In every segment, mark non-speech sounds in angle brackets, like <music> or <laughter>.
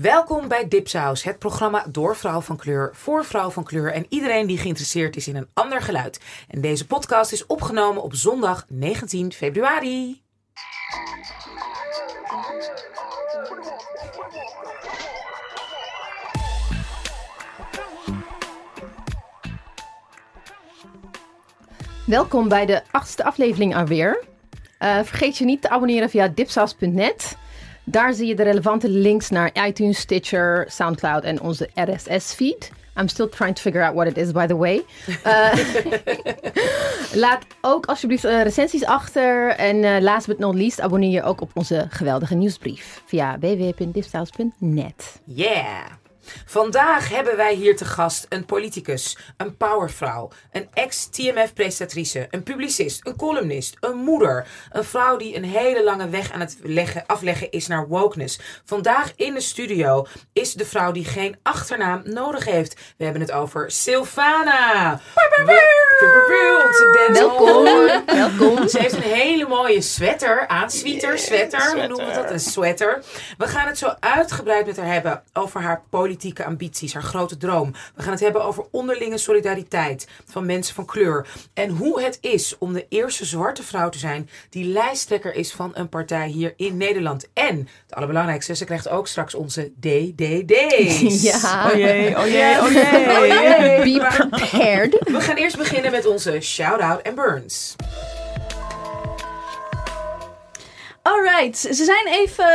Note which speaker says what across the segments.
Speaker 1: Welkom bij Dipsaus, het programma door vrouw van kleur, voor vrouw van kleur en iedereen die geïnteresseerd is in een ander geluid. En deze podcast is opgenomen op zondag 19 februari.
Speaker 2: Welkom bij de achtste aflevering alweer. Uh, vergeet je niet te abonneren via dipsaus.net. Daar zie je de relevante links naar iTunes, Stitcher, Soundcloud en onze RSS-feed. I'm still trying to figure out what it is, by the way. Uh, <laughs> laat ook alsjeblieft uh, recensies achter. En uh, last but not least, abonneer je ook op onze geweldige nieuwsbrief via www.dipsaus.net.
Speaker 1: Yeah! Vandaag hebben wij hier te gast een politicus, een powervrouw, een ex-TMF-presentatrice, een publicist, een columnist, een moeder. Een vrouw die een hele lange weg aan het leggen, afleggen is naar wokeness. Vandaag in de studio is de vrouw die geen achternaam nodig heeft. We hebben het over Sylvana.
Speaker 2: Welkom. Welkom.
Speaker 1: Ze heeft een hele mooie sweater aan. Sweater, sweater. Hoe noemen we dat? Een sweater. We gaan het zo uitgebreid met haar hebben over haar politieke ambities, haar grote droom. We gaan het hebben over onderlinge solidariteit van mensen van kleur. En hoe het is om de eerste zwarte vrouw te zijn die lijsttrekker is van een partij hier in Nederland. En het allerbelangrijkste, ze krijgt ook straks onze DDD's. <laughs>
Speaker 2: Ja.
Speaker 3: Oh jee, oh jee, <laughs> oh jee.
Speaker 2: Be prepared.
Speaker 1: We gaan eerst beginnen met onze shout-out en burns.
Speaker 4: Alright, ze zijn even.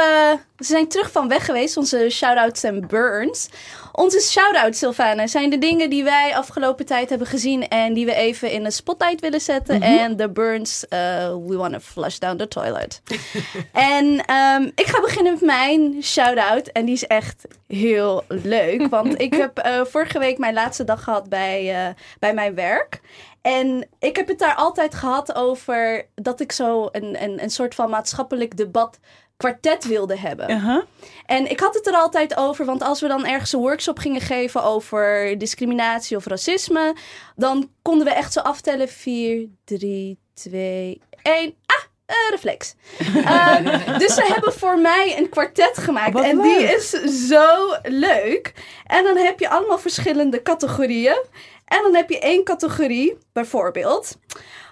Speaker 4: Ze zijn terug van weg geweest, onze shout-outs en burns. Onze shout-outs, Sylvana, zijn de dingen die wij afgelopen tijd hebben gezien en die we even in de spotlight willen zetten. En de burns, uh, we want to flush down the toilet. <laughs> en um, ik ga beginnen met mijn shout-out. En die is echt heel leuk. Want ik <laughs> heb uh, vorige week mijn laatste dag gehad bij, uh, bij mijn werk. En ik heb het daar altijd gehad over dat ik zo een, een, een soort van maatschappelijk debat kwartet wilde hebben.
Speaker 3: Uh -huh.
Speaker 4: En ik had het er altijd over, want als we dan ergens een workshop gingen geven over discriminatie of racisme, dan konden we echt zo aftellen: 4, 3, 2, 1. Ah! Uh, reflex. uh, <laughs> dus ze hebben voor mij een kwartet gemaakt.
Speaker 3: Wat
Speaker 4: en
Speaker 3: leuk.
Speaker 4: die is zo leuk. En dan heb je allemaal verschillende categorieën. En dan heb je één categorie, bijvoorbeeld.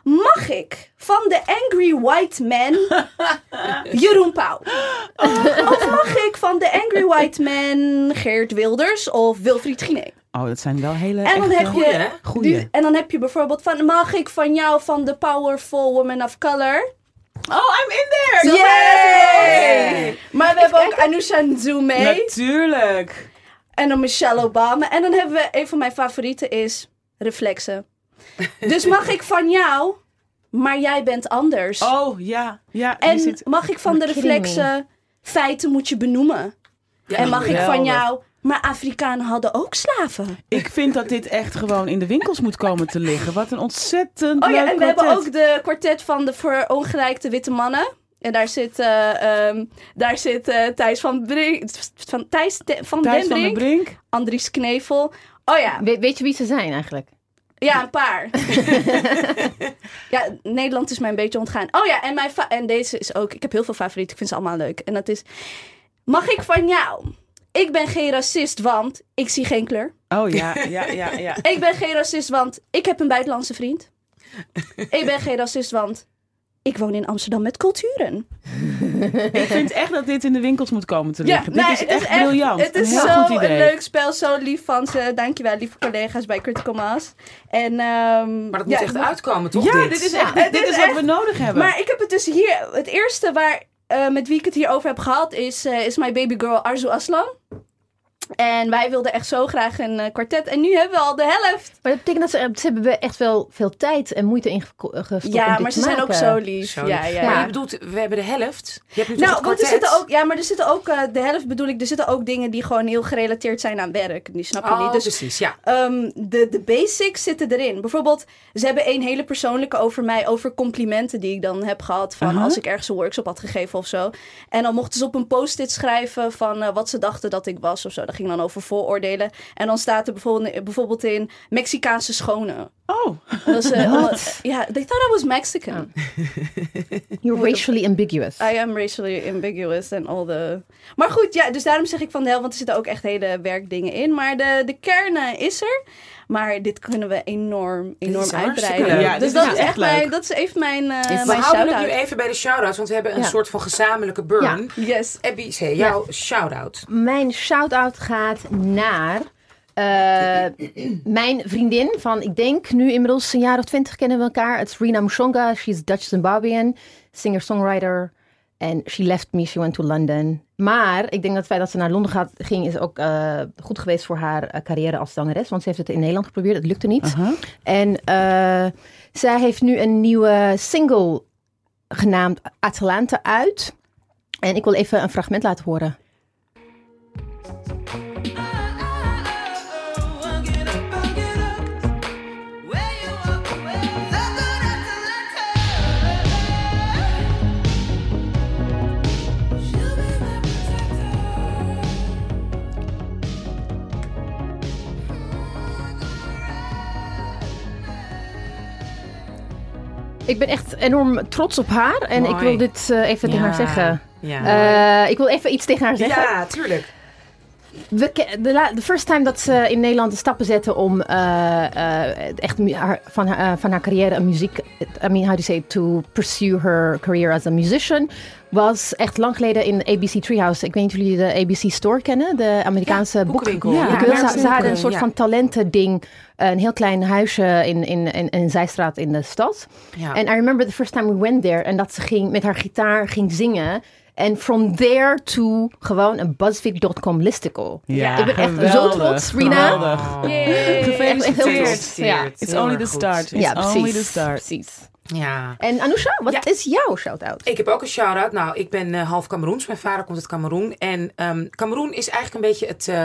Speaker 4: Mag ik van de Angry White Man <laughs> Jeroen Pauw? Of mag ik van de Angry White Man Geert Wilders of Wilfried Giné?
Speaker 3: Oh, dat zijn wel hele
Speaker 4: En dan, heb
Speaker 1: goeie,
Speaker 4: je,
Speaker 3: goeie.
Speaker 4: en dan heb je bijvoorbeeld van... Mag ik van jou van de Powerful Woman of Color?
Speaker 3: Oh, I'm in there!
Speaker 4: Yay! Maar we hebben ook Anusha Nzume.
Speaker 3: Natuurlijk.
Speaker 4: En dan Michelle Obama. En dan hebben we, een van mijn favorieten is reflexen. Dus <laughs> mag ik van jou, maar jij bent anders.
Speaker 3: Oh, ja. ja
Speaker 4: en
Speaker 3: zit...
Speaker 4: mag ik van de reflexen, feiten moet je benoemen.
Speaker 1: Ja,
Speaker 4: en mag ik van jou, maar Afrikanen hadden ook slaven.
Speaker 3: Ik vind dat dit echt gewoon in de winkels moet komen te liggen. Wat een ontzettend
Speaker 4: Oh ja,
Speaker 3: leuk
Speaker 4: en we hebben ook de kwartet van de verongelijkte witte mannen. En daar zit, eh, ehm, daar zit eh, Thijs van, Brink, van, Thijs de- van
Speaker 3: Thijs
Speaker 4: den
Speaker 3: van den
Speaker 4: Brink. Andries Knevel. Oh ja,
Speaker 2: We- weet je wie ze zijn eigenlijk?
Speaker 4: Ja, een paar. <laughs> ja, Nederland is mij een beetje ontgaan. Oh ja, en, mijn en deze is ook... Ik heb heel veel favorieten. Ik vind ze allemaal leuk. En dat is... Mag ik van jou? Ik ben geen racist, want ik zie geen kleur.
Speaker 3: Oh ja, ja, ja, ja. <laughs>
Speaker 4: Ik ben geen racist, want ik heb een buitenlandse vriend. ik ben geen racist, want ik woon in Amsterdam met culturen. <laughs>
Speaker 3: Ik vind echt dat dit in de winkels moet komen te liggen. dit
Speaker 4: nee,
Speaker 3: is
Speaker 4: het
Speaker 3: echt briljant.
Speaker 4: Het is
Speaker 3: een heel
Speaker 4: zo
Speaker 3: goed idee.
Speaker 4: een leuk spel, zo lief van ze. Dankjewel, lieve collega's bij Critical Mass. En, ehm,
Speaker 1: Maar dat moet
Speaker 4: ja,
Speaker 1: echt uitkomen, toch?
Speaker 3: Ja,
Speaker 1: dit?
Speaker 3: dit is, echt, dit
Speaker 4: is
Speaker 3: is wat we nodig hebben.
Speaker 4: Maar ik heb het dus hier... Het eerste waar, eh, met wie ik het hier over heb gehad... is, eh, is mijn babygirl Arzu Aslan. En wij wilden echt zo graag een eh, kwartet. En nu hebben we al de helft.
Speaker 2: Maar dat betekent dat ze, ze hebben echt wel veel tijd en moeite in geko- eh, gestopt
Speaker 4: Ja,
Speaker 2: dit
Speaker 4: maar
Speaker 2: te
Speaker 4: ze zijn ook zo lief.
Speaker 1: Zo.
Speaker 4: Ja, ja.
Speaker 1: Maar
Speaker 2: Ja.
Speaker 1: je bedoelt, we hebben de helft. Je hebt nu toch
Speaker 4: Nou, want er zitten ook, ja, maar er zitten ook, eh, de helft bedoel ik, er zitten ook dingen die gewoon heel gerelateerd zijn aan werk. Die snap je
Speaker 1: Oh,
Speaker 4: niet. Dus
Speaker 1: precies, ja.
Speaker 4: Ehm, de, de basics zitten erin. Bijvoorbeeld, ze hebben een hele persoonlijke over mij, over complimenten die ik dan heb gehad. Van als ik ergens een workshop had gegeven of zo. En dan mochten ze op een post-it schrijven van eh, wat ze dachten dat ik was of zo. Ging dan over vooroordelen. En dan staat er bijvoorbeeld, bijvoorbeeld in Mexicaanse schone.
Speaker 3: Oh,
Speaker 4: Dat is, eh,
Speaker 2: What?
Speaker 4: Ja, they thought I was Mexican.
Speaker 2: You're racially ambiguous.
Speaker 4: I am racially ambiguous and all the... Maar goed, ja, dus daarom zeg ik van de helft, want er zitten ook echt hele werkdingen in. Maar de, de kern is er. Maar dit kunnen we enorm, enorm uitbreiden.
Speaker 1: leuk.
Speaker 3: Ja,
Speaker 4: dus
Speaker 3: dit
Speaker 4: dat
Speaker 3: is echt leuk.
Speaker 4: mijn, dat is even mijn, eh
Speaker 2: We
Speaker 1: houden het nu even bij de shout-outs, want we hebben een
Speaker 2: Ja.
Speaker 1: soort van gezamenlijke burn.
Speaker 4: Yes.
Speaker 1: Abby, zeg jouw shout-out.
Speaker 2: Mijn shout-out gaat naar eh, <clears throat> mijn vriendin van, ik denk nu inmiddels een jaar of twintig kennen we elkaar. Het is Rina Mushonga. She's Dutch Zimbabwean, singer-songwriter. En she left me, she went to London. Maar ik denk dat het feit dat ze naar Londen gaat, ging is ook eh, goed geweest voor haar eh, carrière als zangeres. Want ze heeft het in Nederland geprobeerd, het lukte niet. En eh, zij heeft nu een nieuwe single genaamd Atalanta uit. En ik wil even een fragment laten horen. Ik ben echt enorm trots op haar. En ik wil dit eh, even tegen haar zeggen.
Speaker 1: Ja,
Speaker 2: Eh, ik wil even iets tegen haar zeggen.
Speaker 1: ja tuurlijk.
Speaker 2: We de, first time dat ze in Nederland de stappen zette om eh, echt haar, van, haar, van haar carrière een muziek, I mean, how do you say, to pursue her career as a musician, was echt lang geleden in ABC Treehouse. Ik weet niet of jullie de ABC Store kennen, de Amerikaanse.
Speaker 3: Ja,
Speaker 2: Ja,
Speaker 3: ja,
Speaker 2: ze, ze hadden een soort van talentending, een heel klein huisje in, in, in, in een zijstraat in de stad. En I remember the first time we went there. En dat ze ging met haar gitaar ging zingen. En from there to gewoon een BuzzFeed.com listicle.
Speaker 3: Ja,
Speaker 2: ik ben echt zo
Speaker 3: geweldig,
Speaker 2: trots, Rina.
Speaker 3: geweldig.
Speaker 4: Yay.
Speaker 1: Gefeliciteerd.
Speaker 2: Ja.
Speaker 3: It's only the start. It's
Speaker 2: Ja,
Speaker 3: only
Speaker 2: precies.
Speaker 3: the start.
Speaker 2: precies.
Speaker 1: Ja.
Speaker 2: En Anousha, wat
Speaker 1: Ja.
Speaker 2: is jouw shout-out?
Speaker 1: Ik heb ook een shout-out. Nou, ik ben eh, half Cameroens. Mijn vader komt uit Cameroen. En ehm Cameroen is eigenlijk een beetje het... eh,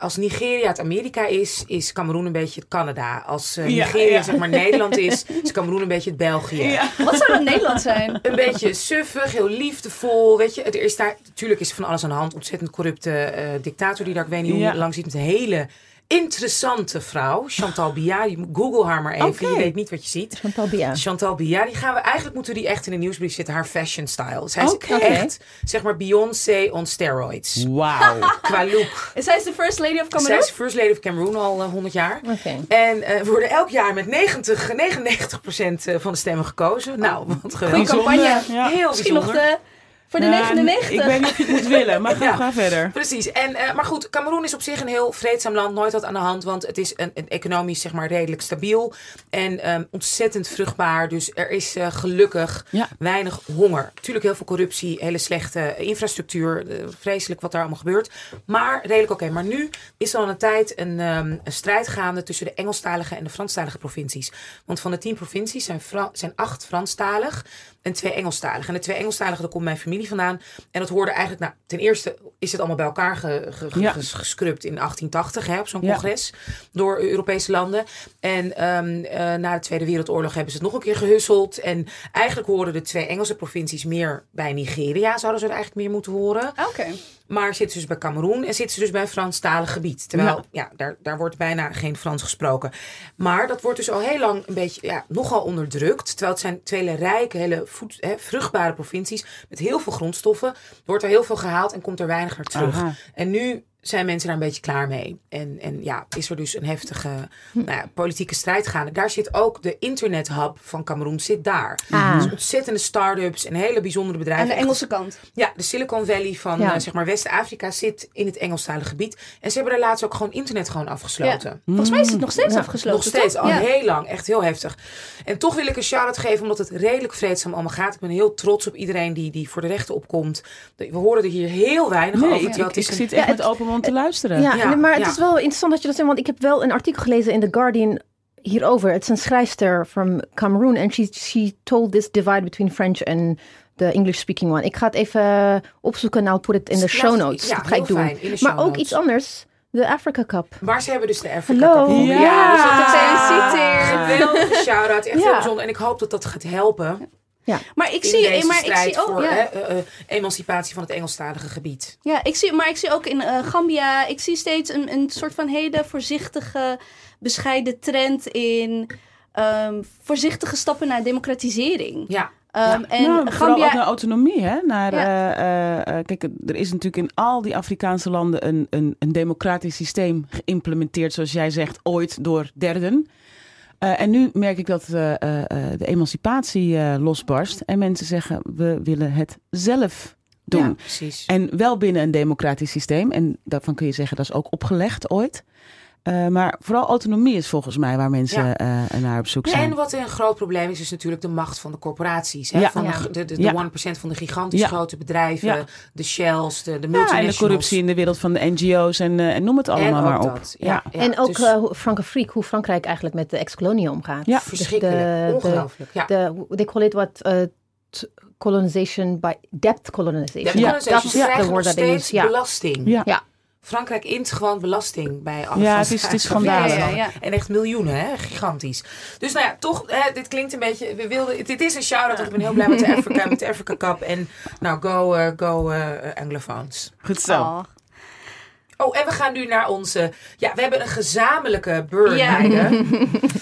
Speaker 1: als Nigeria het Amerika is, is Cameroen een beetje het Canada. Als eh, Nigeria
Speaker 3: ja.
Speaker 1: zeg maar Nederland is, is Cameroen een beetje het België.
Speaker 3: Ja.
Speaker 4: Wat zou dat Nederland zijn?
Speaker 1: Een beetje suffig, heel liefdevol. Weet je, er is daar, natuurlijk is er van alles aan de hand. Ontzettend corrupte eh, dictator die daar, ik weet niet hoe
Speaker 3: Ja.
Speaker 1: lang ziet, met een hele interessante vrouw. Chantal moet Google haar maar even. Je weet niet wat je ziet.
Speaker 2: Chantal Bia.
Speaker 1: Chantal Biya, die gaan we eigenlijk moeten we die echt in de nieuwsbrief zitten. Haar fashion style. Zij is echt, zeg maar, Beyoncé on steroids.
Speaker 3: Wauw. <laughs>
Speaker 1: Qua look.
Speaker 4: Zij is de first lady of
Speaker 1: Zij
Speaker 4: Cameroon?
Speaker 1: is first lady of Cameroon al eh, 100 jaar.
Speaker 2: Oké.
Speaker 1: En eh, we worden elk jaar met 90, 99 procent eh, van de stemmen gekozen. Nou, wat
Speaker 4: Goeie
Speaker 1: geweldig.
Speaker 4: campagne.
Speaker 3: Ja.
Speaker 1: Heel
Speaker 4: Misschien nog de, voor de
Speaker 3: Ja,
Speaker 4: 99.
Speaker 3: Ik weet niet of je het moet willen, maar ga,
Speaker 1: Ja.
Speaker 3: ga verder.
Speaker 1: Precies. En, eh, maar goed, Cameroen is op zich een heel vreedzaam land. Nooit wat aan de hand, want het is een, een economisch zeg maar redelijk stabiel. En ehm, ontzettend vruchtbaar. Dus er is eh, gelukkig
Speaker 3: Ja.
Speaker 1: weinig honger. Tuurlijk heel veel corruptie, hele slechte infrastructuur. eh, vreselijk wat daar allemaal gebeurt. Maar redelijk oké. Maar nu is er al een tijd een, ehm, een strijd gaande tussen de Engelstalige en de Franstalige provincies. Want van de tien provincies zijn, Fra- zijn acht Franstalig en twee Engelstalig. En de twee Engelstaligen, daar komt mijn familie vandaan. En dat hoorde eigenlijk, nou, ten eerste is het allemaal bij elkaar ge, ge- ge-
Speaker 3: Ja.
Speaker 1: ges- gescrupt in 1880 hè, op zo'n
Speaker 3: Ja.
Speaker 1: congres door Europese landen. En ehm, eh, na de Tweede Wereldoorlog hebben ze het nog een keer gehusseld. En eigenlijk horen de twee Engelse provincies meer bij Nigeria, zouden ze er eigenlijk meer moeten horen.
Speaker 4: Oké.
Speaker 1: Maar zitten ze dus bij Cameroen en zitten ze dus bij een Franstalig gebied. Terwijl, ja,
Speaker 3: Ja.
Speaker 1: daar, daar wordt bijna geen Frans gesproken. Maar dat wordt dus al heel lang een beetje, ja, nogal onderdrukt. Terwijl het zijn twee rijke, hele voed, hè, vruchtbare provincies met heel veel grondstoffen. Er wordt er heel veel gehaald en komt er weinig naar terug.
Speaker 3: Aha.
Speaker 1: En nu zijn mensen daar een beetje klaar mee. En, en ja, is er dus een heftige nou ja, politieke strijd gaande. Daar zit ook de internethub van Cameroen zit daar.
Speaker 2: Ah.
Speaker 1: Dus ontzettende start-ups en hele bijzondere bedrijven.
Speaker 4: Aan de Engelse kant.
Speaker 1: ja, de Silicon Valley van
Speaker 2: Ja.
Speaker 1: eh, zeg maar West-Afrika zit in het Engelstalige gebied. En ze hebben daar laatst ook gewoon internet gewoon afgesloten.
Speaker 4: Volgens mij is het nog steeds afgesloten.
Speaker 1: Nog steeds,
Speaker 4: toch?
Speaker 1: al heel lang. Echt heel heftig. En toch wil ik een shout-out geven, omdat het redelijk vreedzaam allemaal gaat. Ik ben heel trots op iedereen die, die voor de rechten opkomt. We horen er hier heel weinig
Speaker 3: Nee,
Speaker 1: over.
Speaker 3: ik, ik,
Speaker 1: het
Speaker 3: ik echt met open mond te luisteren.
Speaker 2: Ja,
Speaker 1: Ja,
Speaker 2: maar het
Speaker 1: ja.
Speaker 2: is wel interessant dat je dat zegt, want ik heb wel een artikel gelezen in The Guardian hierover. Het is een schrijfster from Cameroon en she, she told this divide between French and the English speaking one. Ik ga het even opzoeken en I'll put it in the
Speaker 1: Laat-
Speaker 2: show notes.
Speaker 1: ja,
Speaker 2: dat ga ik doen.
Speaker 1: de
Speaker 2: maar ook iets anders. De Africa Cup.
Speaker 1: Maar ze hebben dus de Afrika
Speaker 2: Hallo.
Speaker 1: Cup gewonnen.
Speaker 3: Ja.
Speaker 1: dus dat
Speaker 4: Gefeliciteerd.
Speaker 1: een geweldige shout-out. Echt
Speaker 2: Ja.
Speaker 1: heel bijzonder. En ik hoop dat dat gaat helpen.
Speaker 4: Maar ik
Speaker 1: in
Speaker 4: zie,
Speaker 1: deze
Speaker 4: maar ik zie ook,
Speaker 1: voor
Speaker 4: ja.
Speaker 1: hè, eh, eh, emancipatie van het Engelstalige gebied.
Speaker 4: Ja, ik zie, maar ik zie ook in eh, Gambia, ik zie steeds een, een soort van hele voorzichtige, bescheiden trend in ehm, voorzichtige stappen naar democratisering.
Speaker 1: Ja,
Speaker 4: Ehm, En
Speaker 3: nou, vooral ook
Speaker 4: Gambia,
Speaker 3: naar autonomie. Hè? Naar,
Speaker 4: Ja.
Speaker 3: eh, eh, eh, kijk, er is natuurlijk in al die Afrikaanse landen een, een, een democratisch systeem geïmplementeerd, zoals jij zegt, ooit door derden. Eh, en nu merk ik dat eh, eh, de emancipatie losbarst en mensen zeggen, we willen het zelf doen.
Speaker 1: ja precies.
Speaker 3: En wel binnen een democratisch systeem. En daarvan kun je zeggen dat is ook opgelegd ooit. Eh, maar vooral autonomie is volgens mij waar mensen
Speaker 1: Ja.
Speaker 3: eh, naar op zoek zijn.
Speaker 1: En wat een groot probleem is, is natuurlijk de macht van de corporaties. Hè?
Speaker 3: Ja.
Speaker 1: Van de
Speaker 2: Ja.
Speaker 1: de, de, de
Speaker 3: Ja.
Speaker 1: 1% van de gigantisch
Speaker 3: Ja.
Speaker 1: grote bedrijven,
Speaker 3: Ja.
Speaker 1: de Shells, de, de
Speaker 3: ja, en
Speaker 1: multinationals.
Speaker 3: de corruptie in de wereld van de NGO's en, eh, en noem het allemaal
Speaker 1: en
Speaker 3: maar
Speaker 1: ook
Speaker 3: op.
Speaker 1: dat. Ja, ja,
Speaker 2: en ook
Speaker 1: dus
Speaker 2: eh, hoe Frankrijk, hoe Frankrijk eigenlijk met de ex-kolonie omgaat.
Speaker 3: Ja.
Speaker 2: Dus
Speaker 1: verschrikkelijk,
Speaker 2: de-
Speaker 1: ongelooflijk. Ja.
Speaker 2: de, they call it what uh, colonization by depth colonization.
Speaker 1: De
Speaker 3: Ja.
Speaker 2: Dat is de
Speaker 1: nog
Speaker 2: they
Speaker 1: steeds.
Speaker 2: Ja.
Speaker 1: belasting.
Speaker 3: Ja.
Speaker 1: Frankrijk int gewoon belasting bij alle
Speaker 3: Ja, het is- het is schandalig.
Speaker 1: vijanden.
Speaker 4: Ja, ja, ja.
Speaker 1: En echt miljoenen, hè? gigantisch. Dus nou ja, toch, hè, dit klinkt een beetje... We wilden, dit is een shout-out, ik ben heel blij met de Africa, met de Africa Cup. En nou, go, eh, go eh, Anglophones.
Speaker 3: Goed zo.
Speaker 4: Oh.
Speaker 1: Oh, en we gaan nu naar onze... Ja, we hebben een gezamenlijke burn,
Speaker 4: Ja. <laughs>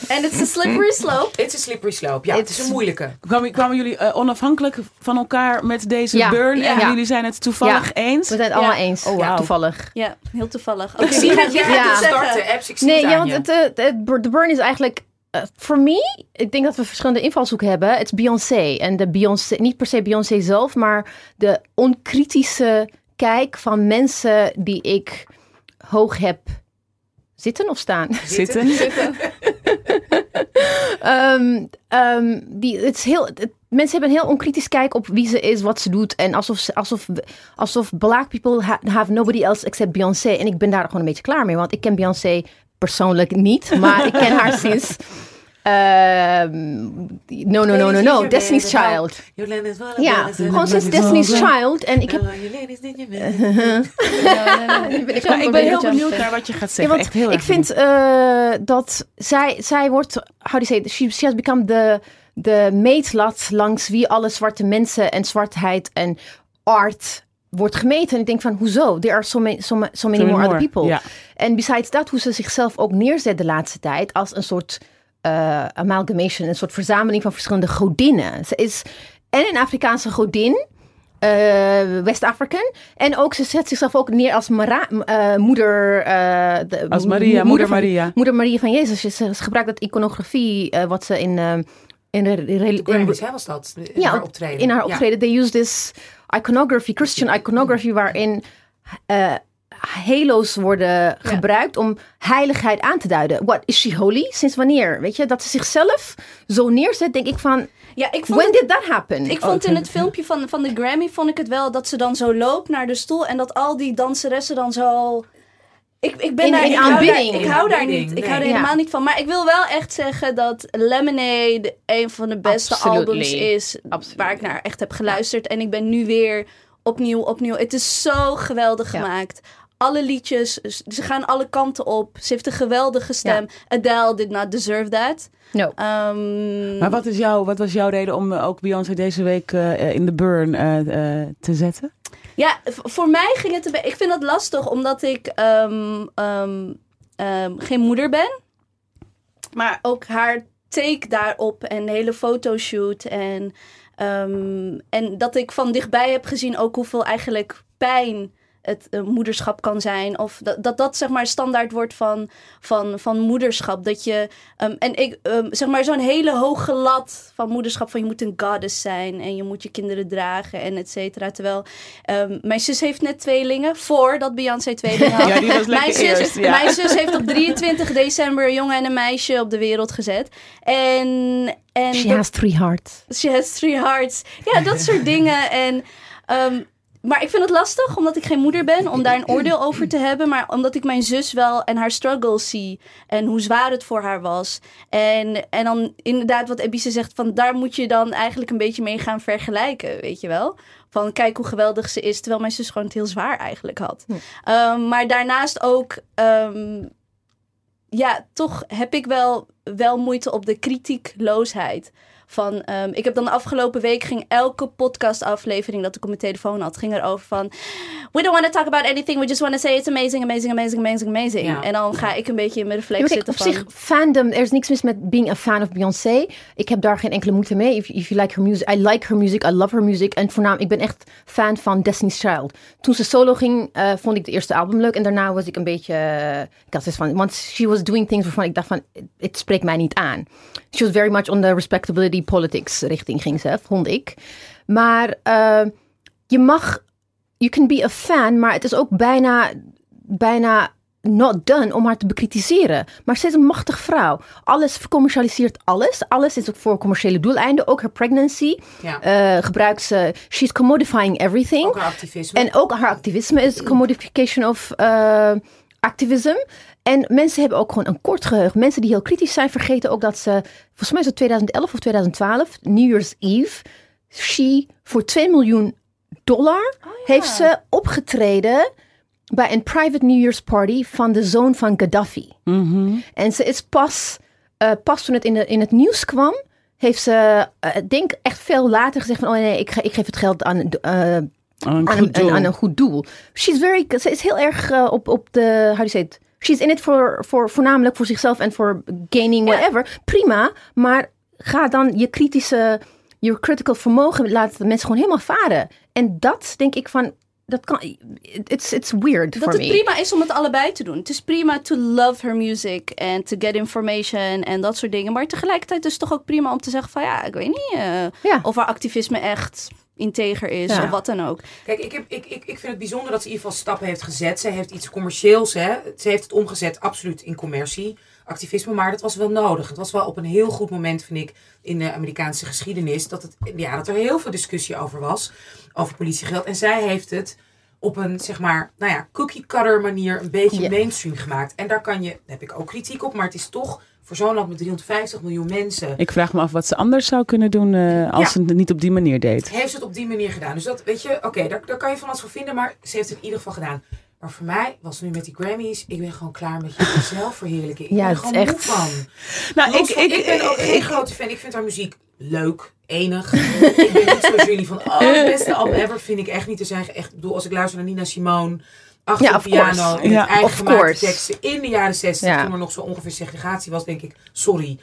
Speaker 4: En het is een slippery slope.
Speaker 1: Het is een slippery slope. Ja, het is een moeilijke.
Speaker 3: Kwamen, kwamen jullie eh, onafhankelijk van elkaar met deze
Speaker 2: Ja.
Speaker 3: burn? En
Speaker 2: Ja.
Speaker 3: jullie zijn het toevallig
Speaker 2: Ja.
Speaker 3: eens?
Speaker 2: We zijn het allemaal
Speaker 4: Ja.
Speaker 2: eens.
Speaker 3: Oh,
Speaker 2: ja,
Speaker 3: wauw.
Speaker 2: toevallig.
Speaker 4: Ja, heel toevallig. Oké,
Speaker 1: Ik zie
Speaker 4: wie gaat wie gaat
Speaker 2: Ja.
Speaker 1: gaat
Speaker 4: het zeggen?
Speaker 1: starten, Eps. Ik zie
Speaker 2: Nee,
Speaker 1: het
Speaker 2: ja,
Speaker 1: aan
Speaker 2: want
Speaker 1: je.
Speaker 2: het, eh, het, de burn is eigenlijk... eh, Voor me, ik denk dat we verschillende invalshoeken hebben. Het is Beyoncé. En de Beyoncé, niet per se Beyoncé zelf, maar de onkritische kijk van mensen die ik hoog heb zitten of staan. <laughs> <laughs>
Speaker 3: Zitten?
Speaker 2: Ehm, ehm, die, het is heel, het- mensen hebben een heel onkritisch kijk op wie ze is, wat ze doet. En alsof, ze- alsof, alsof black people ha- have nobody else except Beyoncé. En ik ben daar gewoon een beetje klaar mee. Want ik ken Beyoncé persoonlijk niet. Maar ik ken haar <laughs> sinds... ehm, no, no, no, no, no. Destiny's Child. Ja, gewoon sinds Destiny's Child. En ik heb... <laughs>
Speaker 3: Ik ben heel benieuwd naar wat je gaat zeggen.
Speaker 2: want
Speaker 3: Echt heel
Speaker 2: ik vind eh, dat zij, zij wordt, how do you say, she, she has become de, de meetlat langs wie alle zwarte mensen en zwartheid en art wordt gemeten. En ik denk van, hoezo? There are so many, so, ma- so many more, other people. En besides dat, hoe ze zichzelf ook neerzet de laatste tijd als een soort eh, amalgamation, een soort verzameling van verschillende godinnen. Ze is en een Afrikaanse godin, eh, West-African. En ook, ze zet zichzelf ook neer als Mara- eh, moeder... eh, de,
Speaker 3: Als Maria,
Speaker 2: mo-
Speaker 3: moeder
Speaker 2: van,
Speaker 3: Maria.
Speaker 2: Moeder Maria van Jezus. Ze, ze gebruikt dat iconografie, eh, wat ze in... in, de,
Speaker 1: hè, was dat? In
Speaker 2: ja,
Speaker 1: haar optreden.
Speaker 2: in haar
Speaker 1: Ja.
Speaker 2: optreden. They use this iconography, Christian iconography, waarin eh, halo's worden gebruikt om heiligheid aan te duiden. What is she holy? Sinds wanneer? Weet je, dat ze zichzelf zo neerzet, denk ik van,
Speaker 4: Ja, ik vond
Speaker 2: when
Speaker 4: het
Speaker 2: did that happen?
Speaker 4: Ik vond in het filmpje van, van de Grammy vond ik het wel dat ze dan zo loopt naar de stoel en dat al die danseressen dan zo. Ik, ik ben
Speaker 2: In-
Speaker 4: daar
Speaker 2: in
Speaker 4: ik hou daar,
Speaker 2: aanbidding.
Speaker 4: ik hou daar
Speaker 1: aanbidding,
Speaker 4: niet. Ik
Speaker 1: nee.
Speaker 4: hou er
Speaker 2: Ja.
Speaker 4: helemaal niet van. Maar ik wil wel echt zeggen dat Lemonade een van de beste
Speaker 2: Absolutely.
Speaker 4: albums is
Speaker 2: Absolutely.
Speaker 4: waar ik naar echt heb geluisterd. En ik ben nu weer opnieuw, opnieuw. Het is zo geweldig
Speaker 2: Ja.
Speaker 4: gemaakt. Alle liedjes, ze gaan alle kanten op. Ze heeft een geweldige stem. Adele did not deserve that.
Speaker 2: no.
Speaker 4: Ehm,
Speaker 3: Maar wat, is jouw, wat was jouw reden om eh, ook Beyoncé deze week eh, in de burn eh, eh, te zetten?
Speaker 4: Ja, voor mij ging het beetje... Ik vind dat lastig, omdat ik ehm, ehm, ehm, geen moeder ben. Maar ook haar take daarop en de hele fotoshoot. En, ehm, en dat ik van dichtbij heb gezien ook hoeveel eigenlijk pijn het eh, moederschap kan zijn. Of dat, dat dat zeg maar standaard wordt van, van, van moederschap. Dat je, ehm, en ik, ehm, zeg maar zo'n hele hoge lat van moederschap. Van je moet een goddess zijn en je moet je kinderen dragen en et cetera. Terwijl ehm, mijn zus heeft net tweelingen voordat Beyoncé tweelingen had. <laughs>
Speaker 3: Ja, die was lekker
Speaker 4: mijn, zus,
Speaker 3: eerst, ja.
Speaker 4: mijn zus heeft op 23 december een jongen en een meisje op de wereld gezet. En, en
Speaker 2: She has three hearts.
Speaker 4: She has three hearts. Ja, dat soort dingen. En, ehm, maar ik vind het lastig, omdat ik geen moeder ben, om daar een oordeel over te hebben. Maar omdat ik mijn zus wel en haar struggles zie. En hoe zwaar het voor haar was. En, en dan inderdaad wat Ebise zegt, van daar moet je dan eigenlijk een beetje mee gaan vergelijken, weet je wel. Van kijk hoe geweldig ze is, terwijl mijn zus gewoon het heel zwaar eigenlijk had. Ehm, maar daarnaast ook... ehm, ja, toch heb ik wel, wel moeite op de kritiekloosheid Van, ehm, ik heb dan de afgelopen week ging elke podcastaflevering dat ik op mijn telefoon had, ging erover van, we don't want to talk about anything, we just want to say it's amazing, amazing, amazing, amazing, amazing.
Speaker 1: Ja.
Speaker 4: En dan ga ik een beetje in mijn
Speaker 2: Ja,
Speaker 4: reflex
Speaker 2: maar kijk,
Speaker 4: zitten
Speaker 2: op
Speaker 4: van...
Speaker 2: zich, fandom, er is niks mis met being a fan of Beyoncé. Ik heb daar geen enkele moeite mee. If, if you like her music, I like her music, I love her music. En voornamelijk, ik ben echt fan van Destiny's Child. Toen ze solo ging, eh, vond ik de eerste album leuk. En daarna was ik een beetje, eh, ik had zoiets van, want she was doing things waarvan ik dacht van, het spreekt mij niet aan. She was very much on the respectability politics richting ging ze, vond ik. Maar eh, je mag, you can be a fan, maar het is ook bijna, bijna not done om haar te bekritiseren. Maar ze is een machtige vrouw. Alles vercommercialiseert alles. Alles is ook voor commerciële doeleinden. Ook haar pregnancy
Speaker 1: Ja.
Speaker 2: eh, gebruikt ze. She's commodifying everything.
Speaker 1: Ook haar activisme.
Speaker 2: En ook haar activisme is commodification of eh, activism. En mensen hebben ook gewoon een kort geheugen. Mensen die heel kritisch zijn vergeten ook dat ze, volgens mij is het 2011 of 2012, New Year's Eve, she voor 2 miljoen dollar heeft ze opgetreden bij een private New Year's party van de zoon van Gaddafi. En ze is pas, eh, pas toen het in, de, in het nieuws kwam, heeft ze, eh, ik denk echt veel later gezegd van, oh nee, ik, ge- ik geef het geld aan, eh,
Speaker 3: Een
Speaker 2: aan,
Speaker 3: goed
Speaker 2: een,
Speaker 3: doel.
Speaker 2: aan een goed doel. She's very, ze is heel erg op, op de, how do you say it? She's in it voor, voor, voornamelijk voor zichzelf en voor gaining whatever. Prima, maar ga dan je kritische, je critical vermogen laten de mensen gewoon helemaal varen. En dat denk ik van, dat kan, it's, it's weird
Speaker 4: Dat
Speaker 2: for
Speaker 4: het
Speaker 2: me.
Speaker 4: prima is om het allebei te doen. Het is prima to love her music en to get information en dat soort dingen. Maar tegelijkertijd is het toch ook prima om te zeggen van ja, ik weet niet eh,
Speaker 2: Ja.
Speaker 4: of haar activisme echt integer is
Speaker 2: Ja.
Speaker 4: of wat dan ook.
Speaker 1: Kijk, ik, heb, ik, ik, ik vind het bijzonder dat ze in ieder geval stappen heeft gezet. Ze heeft iets commercieels, hè. Ze heeft het omgezet, absoluut, in commercie, activisme. Maar dat was wel nodig. Het was wel op een heel goed moment, vind ik, in de Amerikaanse geschiedenis. Dat, het, ja, dat er heel veel discussie over was, over politiegeld. En zij heeft het op een, zeg maar, nou ja, cookie-cutter manier een beetje mainstream gemaakt. En daar kan je, daar heb ik ook kritiek op, maar het is toch voor zo'n land met 350 miljoen mensen...
Speaker 3: Ik vraag me af wat ze anders zou kunnen doen eh, als
Speaker 1: Ja.
Speaker 3: ze het niet op die manier deed.
Speaker 1: heeft ze het op die manier gedaan. Dus dat, weet je, oké, daar, daar kan je van alles voor vinden, maar ze heeft het in ieder geval gedaan. Maar voor mij was het nu met die Grammys, ik ben gewoon klaar met je <laughs> zelfverheerlijking. Ik
Speaker 2: Ja,
Speaker 1: ben er
Speaker 2: het is
Speaker 1: gewoon
Speaker 2: echt-
Speaker 1: moe van.
Speaker 3: Nou,
Speaker 1: van- ik, ben ook geen
Speaker 3: ik-
Speaker 1: grote fan. Ik vind haar muziek leuk, enig. <laughs> ik ben niet zoals jullie van, oh, het beste album ever vind ik echt niet. Er zijn echt, ik bedoel, als ik luister naar Nina Simone, achter
Speaker 2: Ja,
Speaker 1: de piano, met
Speaker 3: Ja,
Speaker 1: eigen gemaakte teksten in de jaren 60,
Speaker 2: Ja.
Speaker 1: toen er nog zo ongeveer segregatie was, denk ik, sorry.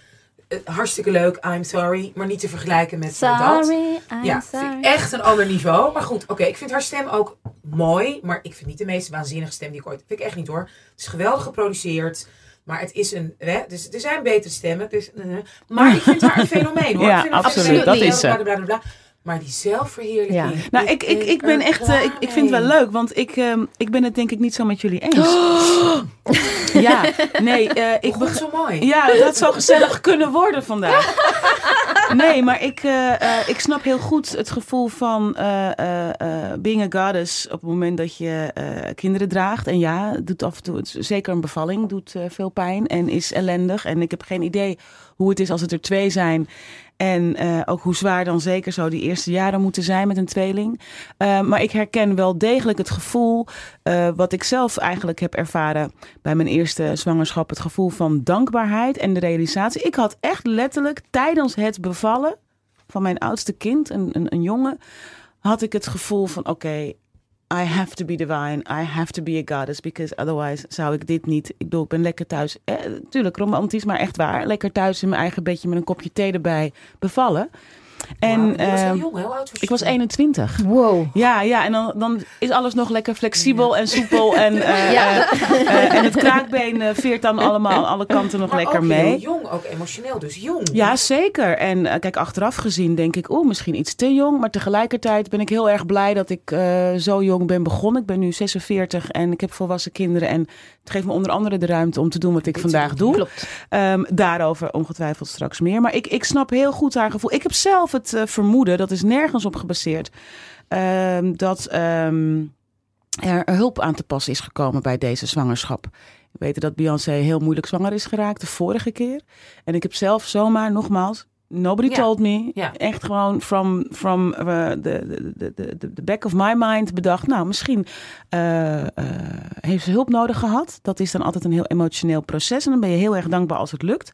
Speaker 1: Eh, hartstikke leuk, I'm sorry, maar niet te vergelijken met met dat.
Speaker 4: Sorry, I'm
Speaker 1: Ja, vind
Speaker 4: sorry.
Speaker 1: ik echt een ander niveau. Maar goed, oké, ik vind haar stem ook mooi. Maar ik vind niet de meest waanzinnige stem die ik ooit... vind ik echt niet hoor. Het is geweldig geproduceerd. Maar het is een... Hè, dus er zijn betere stemmen. Dus, maar <laughs> ik vind haar een fenomeen hoor.
Speaker 3: Ja, absoluut,
Speaker 2: dat
Speaker 3: is ze.
Speaker 1: Maar die zelfverheerlijking...
Speaker 2: Ja.
Speaker 3: Nou, ik, ik, ik ben echt, eh, ik, ik vind het wel leuk, want ik, ehm, ik ben het denk ik niet zo met jullie eens. <gasps> Ja, nee, eh, ik
Speaker 1: zo mooi.
Speaker 3: Ja, dat zou gezellig kunnen worden vandaag. <laughs> Nee, maar ik, eh, ik snap heel goed het gevoel van being a goddess op het moment dat je kinderen draagt. En ja, het doet af en toe, zeker een bevalling doet veel pijn en is ellendig. En ik heb geen idee hoe het is als het er twee zijn. En eh, ook hoe zwaar dan zeker zo die eerste jaren moeten zijn met een tweeling. Eh, maar ik herken wel degelijk het gevoel, eh, wat ik zelf eigenlijk heb ervaren bij mijn eerste zwangerschap. Het gevoel van dankbaarheid en de realisatie. Ik had echt letterlijk tijdens het bevallen van mijn oudste kind, een, een, een jongen, had ik het gevoel van oké, I have to be divine. I have to be a goddess. Because otherwise zou ik dit niet. Ik bedoel, ik ben lekker thuis. Eh, tuurlijk romantisch, maar echt waar. Lekker thuis in mijn eigen bedje met een kopje thee erbij bevallen. En
Speaker 1: was heel
Speaker 3: ehm,
Speaker 1: jong? Hoe oud was je
Speaker 3: ik was
Speaker 1: toen?
Speaker 3: 21.
Speaker 2: Wow.
Speaker 3: Ja, ja, en dan, dan is alles nog lekker flexibel en soepel. En, <laughs> eh,
Speaker 2: Ja.
Speaker 3: eh, eh, en het kraakbeen veert dan allemaal aan alle kanten nog
Speaker 1: Maar
Speaker 3: lekker
Speaker 1: ook
Speaker 3: mee.
Speaker 1: heel jong, ook emotioneel, dus jong.
Speaker 3: Ja, zeker. En kijk, achteraf gezien denk ik, oeh, misschien iets te jong. Maar tegelijkertijd ben ik heel erg blij dat ik eh, zo jong ben begonnen. Ik ben nu 46 en ik heb volwassen kinderen. En het geeft me onder andere de ruimte om te doen wat ik
Speaker 1: Dit
Speaker 3: vandaag doe.
Speaker 2: Klopt.
Speaker 3: Ehm, daarover ongetwijfeld straks meer. Maar ik, ik snap heel goed haar gevoel. Ik heb zelf het eh, vermoeden, dat is nergens op gebaseerd, ehm, dat ehm, er hulp aan te pas is gekomen bij deze zwangerschap. We weten dat Beyoncé heel moeilijk zwanger is geraakt de vorige keer. En ik heb zelf zomaar, nogmaals, nobody told me. Echt gewoon from, from uh, the, the, the, the, the back of my mind bedacht. Nou, misschien eh, eh, heeft ze hulp nodig gehad. Dat is dan altijd een heel emotioneel proces. En dan ben je heel erg dankbaar als het lukt.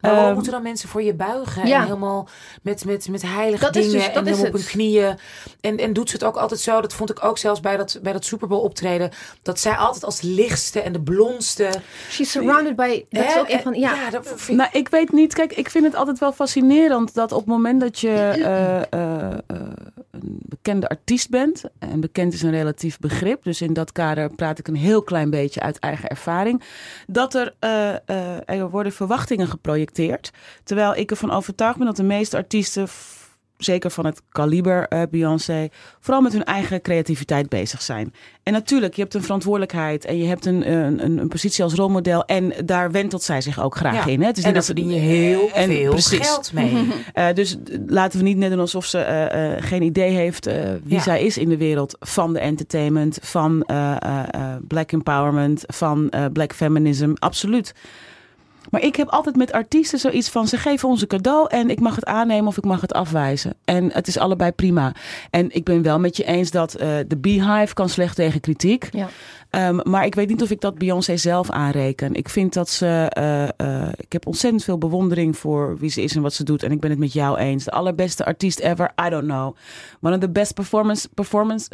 Speaker 1: Maar waarom
Speaker 3: Ehm,
Speaker 1: moeten dan mensen voor je buigen?
Speaker 2: Ja.
Speaker 1: En helemaal met, met, met heilige
Speaker 2: Dat is
Speaker 1: dingen
Speaker 2: dus- dat
Speaker 1: en helemaal op
Speaker 2: het.
Speaker 1: hun knieën. En, en doet ze het ook altijd zo? Dat vond ik ook zelfs bij dat, bij dat Super Bowl optreden. Dat zij altijd als lichtste en de blondste.
Speaker 2: She's surrounded by... Dat is ook van... Ja,
Speaker 1: dat vind ik-
Speaker 3: Nou, ik weet niet. Kijk, ik vind het altijd wel fascinerend dat op het moment dat je <clears throat> eh, eh, eh, een bekende artiest bent, en bekend is een relatief begrip, dus in dat kader praat ik een heel klein beetje uit eigen ervaring, dat er, eh, eh, er worden verwachtingen geprojecteerd. Terwijl ik ervan overtuigd ben dat de meeste artiesten. Zeker van het kaliber eh, Beyoncé, vooral met hun eigen creativiteit bezig zijn. En natuurlijk, je hebt een verantwoordelijkheid en je hebt een, een, een, positie als rolmodel. En daar wentelt zij zich ook graag
Speaker 1: Ja.
Speaker 3: in. Hè? Het is
Speaker 1: en daar
Speaker 3: dat
Speaker 1: verdien je heel
Speaker 3: en
Speaker 1: veel
Speaker 3: precies.
Speaker 1: geld mee. <laughs>
Speaker 3: Eh, dus eh, laten we niet net doen alsof ze eh, eh, geen idee heeft eh, wie
Speaker 1: Ja.
Speaker 3: zij is in de wereld van de entertainment, van eh, eh, eh, black empowerment, van eh, black feminism. Absoluut. Maar ik heb altijd met artiesten zoiets van: ze geven ons een cadeau en ik mag het aannemen of ik mag het afwijzen. En het is allebei prima. En ik ben wel met je eens dat eh, de Beehive kan slecht tegen kritiek.
Speaker 2: ja.
Speaker 3: Ehm, maar ik weet niet of ik dat Beyoncé zelf aanreken. Ik vind dat ze. eh, eh, ik heb ontzettend veel bewondering voor wie ze is en wat ze doet. En ik ben het met jou eens. De allerbeste artiest ever. I don't know. One of the best performance, performance,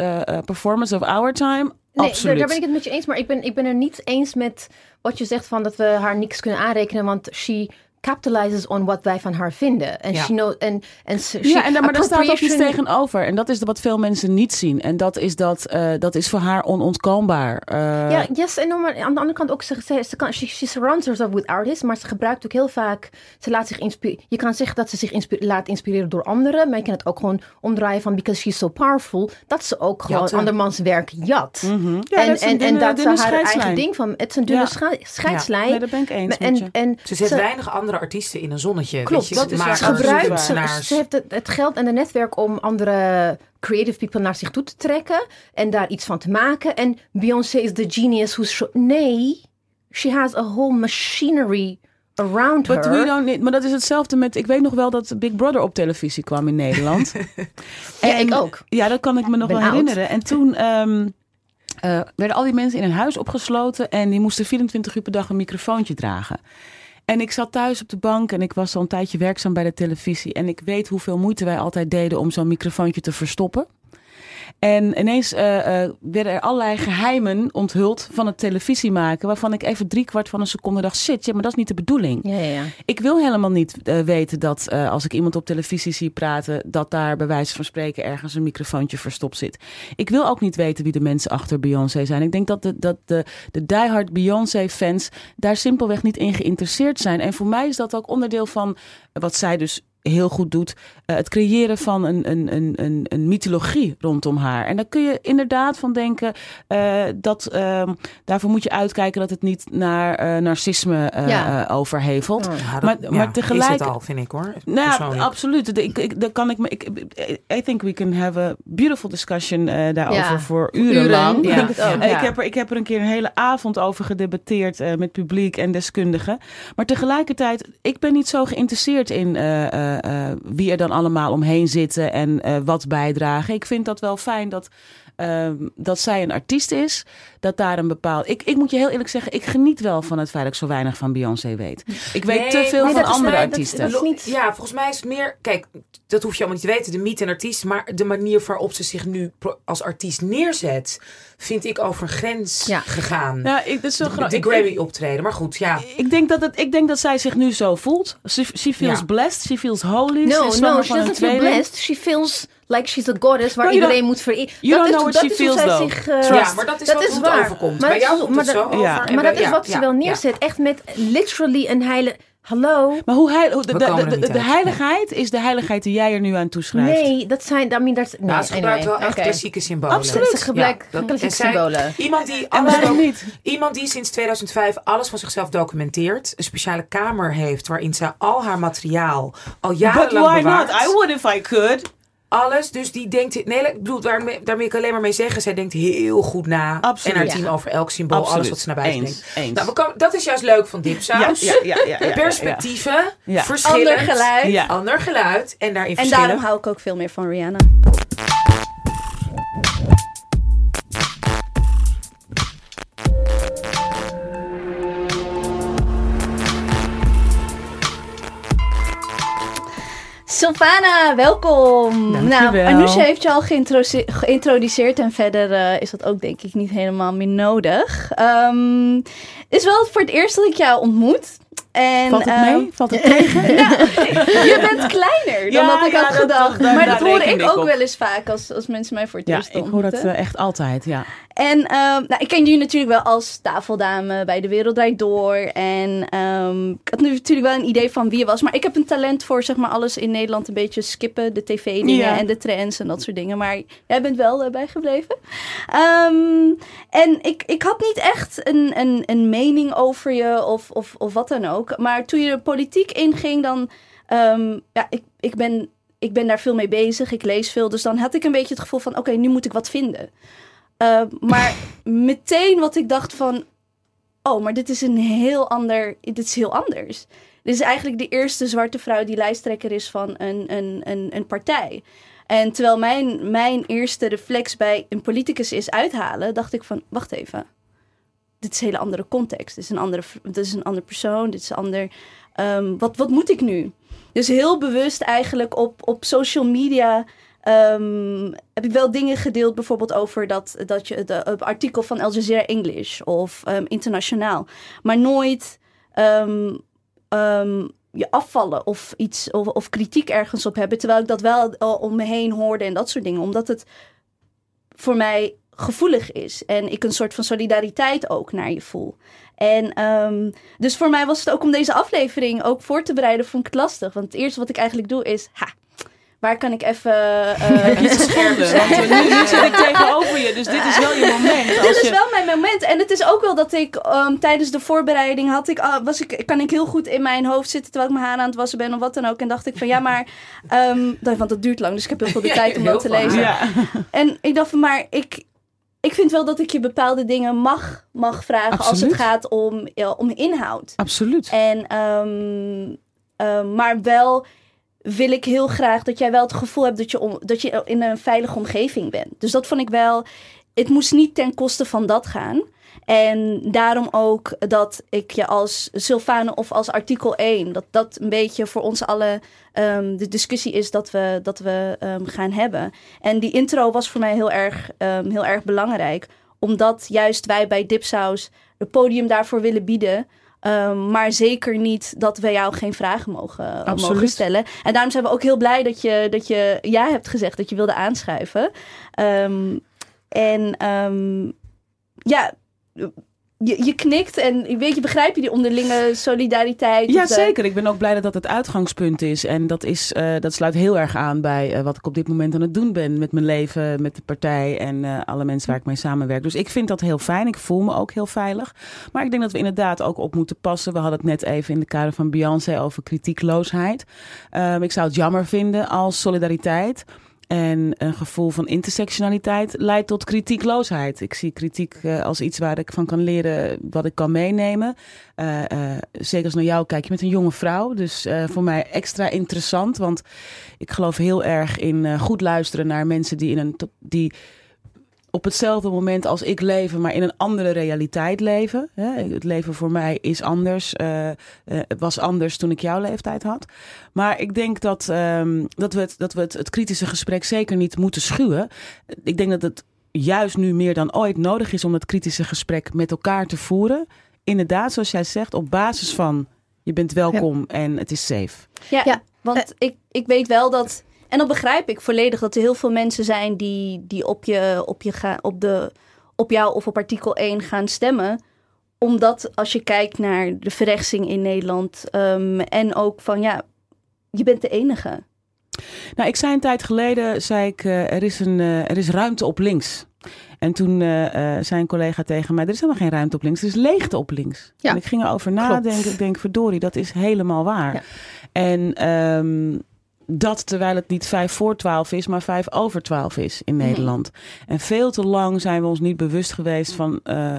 Speaker 3: performance of our time.
Speaker 2: Nee,
Speaker 3: Absoluut.
Speaker 2: daar, daar ben ik het met je eens. Maar ik ben, ik ben er niet eens met wat je zegt van dat we haar niks kunnen aanrekenen. Want she capitalizes on wat wij van haar vinden. En
Speaker 1: Ja.
Speaker 2: she know, en, en she,
Speaker 3: Ja, en daar, maar daar staat ook iets tegenover. En dat is wat veel mensen niet zien. En dat is dat, eh, dat is voor haar onontkoombaar. Eh,
Speaker 2: Ja, yes, en maar aan de andere kant ook, ze, ze, ze kan, she, she surrounds herself with artists, maar ze gebruikt ook heel vaak, ze laat zich inspireren. Je kan zeggen dat ze zich inspi- laat inspireren door anderen, maar je kan het ook gewoon omdraaien van, because she's so powerful, dat ze ook gewoon
Speaker 1: Jatten.
Speaker 2: andermans werk jat.
Speaker 3: Mhm. Ja,
Speaker 2: en,
Speaker 3: dat is een
Speaker 2: en, en dat ze haar eigen ding van, het is een dunne
Speaker 3: Ja.
Speaker 2: scheidslijn.
Speaker 3: Nee, dat ben ik eens
Speaker 2: en,
Speaker 3: met je.
Speaker 2: en
Speaker 1: Ze zet
Speaker 2: ze-
Speaker 1: weinig andere artiesten in een zonnetje.
Speaker 2: Klopt,
Speaker 1: weet je,
Speaker 3: dat is
Speaker 2: gebruikt, ze, ze heeft het, het geld en het netwerk om andere creative people naar zich toe te trekken en daar iets van te maken. En Beyoncé is the genius who's... Nee, she has a whole machinery around
Speaker 3: But
Speaker 2: her.
Speaker 3: we don't need, maar dat is hetzelfde met. Ik weet nog wel dat Big Brother op televisie kwam in Nederland. <laughs>
Speaker 2: Ja, ik ook.
Speaker 3: Ja, dat kan ik me nog
Speaker 2: Ben
Speaker 3: wel
Speaker 2: oud.
Speaker 3: herinneren. En toen ehm, eh, werden al die mensen in een huis opgesloten en die moesten 24 uur per dag een microfoontje dragen. En ik zat thuis op de bank en ik was al een tijdje werkzaam bij de televisie. En ik weet hoeveel moeite wij altijd deden om zo'n microfoontje te verstoppen. En ineens eh, eh, werden er allerlei geheimen onthuld van het televisie maken. Waarvan ik even drie kwart van een seconde dacht: shit, ja, maar dat is niet de bedoeling.
Speaker 2: Ja, ja, ja.
Speaker 3: Ik wil helemaal niet eh, weten dat als ik iemand op televisie zie praten, dat daar bij wijze van spreken ergens een microfoontje verstopt zit. Ik wil ook niet weten wie de mensen achter Beyoncé zijn. Ik denk dat de, dat de, de diehard Beyoncé-fans daar simpelweg niet in geïnteresseerd zijn. En voor mij is dat ook onderdeel van wat zij dus heel goed doet. eh, het creëren van een, een, een, een, een mythologie rondom haar. En daar kun je inderdaad van denken eh, dat ehm, daarvoor moet je uitkijken dat het niet naar eh, narcisme
Speaker 2: Ja.
Speaker 3: overhevelt.
Speaker 2: Ja.
Speaker 1: Dat-
Speaker 3: maar-
Speaker 1: ja,
Speaker 3: maar tegelijk-
Speaker 1: Is het al, vind ik hoor.
Speaker 3: Nou, absoluut. Ik, ik, daar kan ik me. Ik, I think we can have a beautiful discussion eh, daarover
Speaker 2: Ja.
Speaker 3: voor urenlang.
Speaker 2: Uren,
Speaker 1: Ja. <laughs>
Speaker 2: denk ik
Speaker 3: heb er, ik heb er een keer een hele avond over gedebatteerd eh, met publiek en deskundigen. Maar tegelijkertijd, ik ben niet zo geïnteresseerd in eh, eh, eh, wie er dan allemaal omheen zitten en eh, wat bijdragen. Ik vind dat wel fijn dat, ehm, dat zij een artiest is. Dat daar een bepaald. Ik, ik moet je heel eerlijk zeggen, ik geniet wel van het feit dat ik zo weinig van Beyoncé weet. Ik weet
Speaker 1: Nee,
Speaker 3: te veel van andere
Speaker 2: nee, dat-
Speaker 3: artiesten.
Speaker 2: dat is niet-
Speaker 1: Ja, volgens mij is het meer... Kijk, dat hoef je allemaal niet te weten, de mythe en artiest. Maar de manier waarop ze zich nu als artiest neerzet... vind ik over een grens
Speaker 2: Ja.
Speaker 1: gegaan.
Speaker 3: Ja, ik, dat is zo
Speaker 1: de, de
Speaker 3: Ik-
Speaker 1: Grammy optreden. Maar goed, ja.
Speaker 3: Ik denk dat, het, ik denk dat zij zich nu zo voelt. She, she feels
Speaker 1: Ja.
Speaker 3: blessed, she feels holy.
Speaker 2: No, no, she doesn't feel blessed. She feels like she's a goddess waar
Speaker 3: No,
Speaker 2: iedereen moet vereren.
Speaker 3: you don't
Speaker 2: is,
Speaker 3: know what
Speaker 2: dat
Speaker 3: she
Speaker 2: is
Speaker 3: feels,
Speaker 2: zij
Speaker 3: though.
Speaker 2: zich, eh,
Speaker 3: Trust.
Speaker 1: Ja, maar dat is
Speaker 2: Dat
Speaker 1: wat
Speaker 2: is
Speaker 1: hoe
Speaker 2: waar.
Speaker 1: het overkomt.
Speaker 2: Maar
Speaker 1: Bij
Speaker 2: dat
Speaker 1: jou
Speaker 2: is-
Speaker 1: komt het
Speaker 2: maar
Speaker 1: zo
Speaker 2: dat-
Speaker 1: over.
Speaker 3: Ja.
Speaker 1: en
Speaker 2: Maar dat is
Speaker 1: ja,
Speaker 2: wat ze wel
Speaker 1: ja.
Speaker 2: neerzet. Echt met literally een heilige... Hallo?
Speaker 3: Maar hoe heil, hoe- de, de, heiligheid is de heiligheid die jij er nu aan toeschrijft.
Speaker 2: Nee, dat zijn... I mean, dat, nee,
Speaker 1: Nou, ze gebruikt
Speaker 2: anyway.
Speaker 1: wel echt
Speaker 2: Oké.
Speaker 1: klassieke symbolen.
Speaker 3: Absoluut.
Speaker 2: Ze gebruikt
Speaker 1: Ja, dat-
Speaker 2: klassieke
Speaker 1: zij-
Speaker 2: symbolen.
Speaker 1: Iemand die, alles
Speaker 3: niet?
Speaker 1: iemand die sinds 2005 alles van zichzelf documenteert. Een speciale kamer heeft waarin ze al haar materiaal al
Speaker 3: But
Speaker 1: jarenlang
Speaker 3: why
Speaker 1: bewaart.
Speaker 3: not? I would if I could.
Speaker 1: Alles, dus die denkt... Nee, ik bedoel, daarmee, daarmee kan ik alleen maar mee zeggen... zij denkt heel goed na.
Speaker 3: Absoluut.
Speaker 1: En haar team
Speaker 2: Ja.
Speaker 1: over elk symbool, alles wat ze naar buiten
Speaker 3: Eens,
Speaker 1: denkt.
Speaker 3: eens.
Speaker 1: Nou, we komen- dat is juist leuk van Dipsaus.
Speaker 3: Ja, ja, ja, ja, ja, ja.
Speaker 1: Perspectieven,
Speaker 3: Ja.
Speaker 1: verschillend.
Speaker 4: Ander geluid.
Speaker 3: Ja.
Speaker 1: Ander geluid. En daarin
Speaker 4: En daarom hou ik ook veel meer van Rihanna. Sylvana, welkom.
Speaker 3: Dankjewel.
Speaker 4: Nou, Anousha heeft je al geïntro- geïntroduceerd en verder eh, is dat ook denk ik niet helemaal meer nodig. Ehm, is wel voor het eerst dat ik jou ontmoet. En,
Speaker 3: Valt het
Speaker 4: ehm,
Speaker 3: mee? Valt het <laughs> tegen?
Speaker 4: je bent kleiner dan
Speaker 3: Ja,
Speaker 4: dat ik
Speaker 3: ja,
Speaker 4: had
Speaker 3: dat-
Speaker 4: gedacht.
Speaker 3: daar-
Speaker 4: maar dat hoor ik ook
Speaker 3: op.
Speaker 4: wel eens vaak als, als mensen mij voor het
Speaker 3: Ja,
Speaker 4: eerst
Speaker 3: ik hoor
Speaker 4: ontmoeten.
Speaker 3: dat eh, echt altijd, ja.
Speaker 4: En ehm, nou, ik ken jullie natuurlijk wel als tafeldame bij De Wereld Draait Door. En ehm, ik had nu natuurlijk wel een idee van wie je was. Maar ik heb een talent voor zeg maar, alles in Nederland een beetje skippen. De tv-dingen
Speaker 3: Ja.
Speaker 4: en de trends en dat soort dingen. Maar jij bent wel eh, bijgebleven. Ehm, en ik, ik had niet echt een, een, een mening over je of, of, of wat dan ook. Maar toen je de politiek inging, dan... ja, ik, ik, ben, ik ben daar veel mee bezig. Ik lees veel. Dus dan had ik een beetje het gevoel van... Oké, nu moet ik wat vinden. Uh, maar <laughs> meteen wat ik dacht van... Oh, maar dit is een heel ander... Dit is heel anders. Dit is eigenlijk de eerste zwarte vrouw die lijsttrekker is van een, een, een, een partij. En terwijl mijn, mijn eerste reflex bij een politicus is uithalen... dacht ik van, wacht even. Dit is een hele andere context. Dit is een andere, dit is een andere persoon. Dit is een ander... Um, wat, wat moet ik nu? Dus heel bewust eigenlijk op, op social media... Um, heb ik wel dingen gedeeld, bijvoorbeeld over dat, dat je de, het artikel van Al Jazeera English of um, internationaal, maar nooit um, je afvallen of iets of, of, kritiek ergens op hebben, terwijl ik dat wel om me heen hoorde en dat soort dingen, omdat het voor mij gevoelig is en ik een soort van solidariteit ook naar je voel. En dus voor mij was het ook om deze aflevering ook voor te bereiden, vond ik het lastig. Want het eerste wat ik eigenlijk doe is, ha, waar kan ik even... Uh,
Speaker 3: je schermen? Want nu, nu zit ik tegenover je, dus dit is wel je moment. <laughs>
Speaker 4: dit is
Speaker 3: je...
Speaker 4: wel mijn moment. En het is ook wel dat ik um, tijdens de voorbereiding had ik, uh, was ik, kan ik heel goed in mijn hoofd zitten terwijl ik mijn haar aan het wassen ben of wat dan ook. En dacht ik van ja, maar, um, want dat duurt lang, dus ik heb heel veel de tijd om dat te lezen.
Speaker 3: Ja.
Speaker 4: En ik dacht van maar, ik, ik vind wel dat ik je bepaalde dingen mag, mag vragen
Speaker 3: Absoluut.
Speaker 4: als het gaat om, ja, om inhoud.
Speaker 3: Absoluut.
Speaker 4: En, um, um, maar wel wil ik heel graag dat jij wel het gevoel hebt dat je, om, dat je in een veilige omgeving bent. Dus dat vond ik wel. Het moest niet ten koste van dat gaan. En daarom ook dat ik je als Sylvane of als artikel 1, dat dat een beetje voor ons alle um, de discussie is dat we, dat we um, gaan hebben. En die intro was voor mij heel erg, um, heel erg belangrijk, omdat juist wij bij Dipsaus het podium daarvoor willen bieden. Um, maar zeker niet dat we jou geen vragen mogen, mogen, stellen. En daarom zijn we ook heel blij dat je, dat je ja hebt gezegd dat je wilde aanschuiven. Um, en um, ja, je, je knikt en weet je, begrijp je die onderlinge solidariteit?
Speaker 3: Ja, zeker. Ik ben ook blij dat dat het uitgangspunt is. En dat, is, uh, dat sluit heel erg aan bij uh, wat ik op dit moment aan het doen ben. Met mijn leven, met de partij en uh, alle mensen waar ik mee samenwerk. Dus ik vind dat heel fijn. Ik voel me ook heel veilig. Maar ik denk dat we inderdaad ook op moeten passen. We hadden het net even in de kader van Beyoncé over kritiekloosheid. Um, ik zou het jammer vinden als solidariteit en een gevoel van intersectionaliteit leidt tot kritiekloosheid. Ik zie kritiek uh, als iets waar ik van kan leren wat ik kan meenemen. Uh, uh, zeker als naar jou kijk, je bent een jonge vrouw. Dus voor mij extra interessant. Want ik geloof heel erg in goed luisteren naar mensen die in een die op hetzelfde moment als ik leven, maar in een andere realiteit leven. Het leven voor mij is anders. Uh, uh, het was anders toen ik jouw leeftijd had. Maar ik denk dat, um, dat we, het, dat we het, het kritische gesprek zeker niet moeten schuwen. Ik denk dat het juist nu meer dan ooit nodig is om het kritische gesprek met elkaar te voeren. Inderdaad, zoals jij zegt, op basis van je bent welkom ja. en het is safe.
Speaker 4: Ja, ja. want uh, ik, ik weet wel dat en dat begrijp ik volledig dat er heel veel mensen zijn die, die op, je, op, je ga, op, de, op jou of op artikel 1 gaan stemmen. Omdat als je kijkt naar de verrechtsing in Nederland um, en ook van ja, je bent de enige.
Speaker 3: Nou, ik zei een tijd geleden, zei ik, uh, er, is een, uh, er is ruimte op links. En toen uh, zei een collega tegen mij, er is helemaal geen ruimte op links, er is leegte op links. Ja. En ik ging erover nadenken, ik denk, verdorie, dat is helemaal waar. Ja. En... Um, dat terwijl het niet vijf voor twaalf is, maar vijf over twaalf is in Nederland. Mm. En veel te lang zijn we ons niet bewust geweest van uh, uh,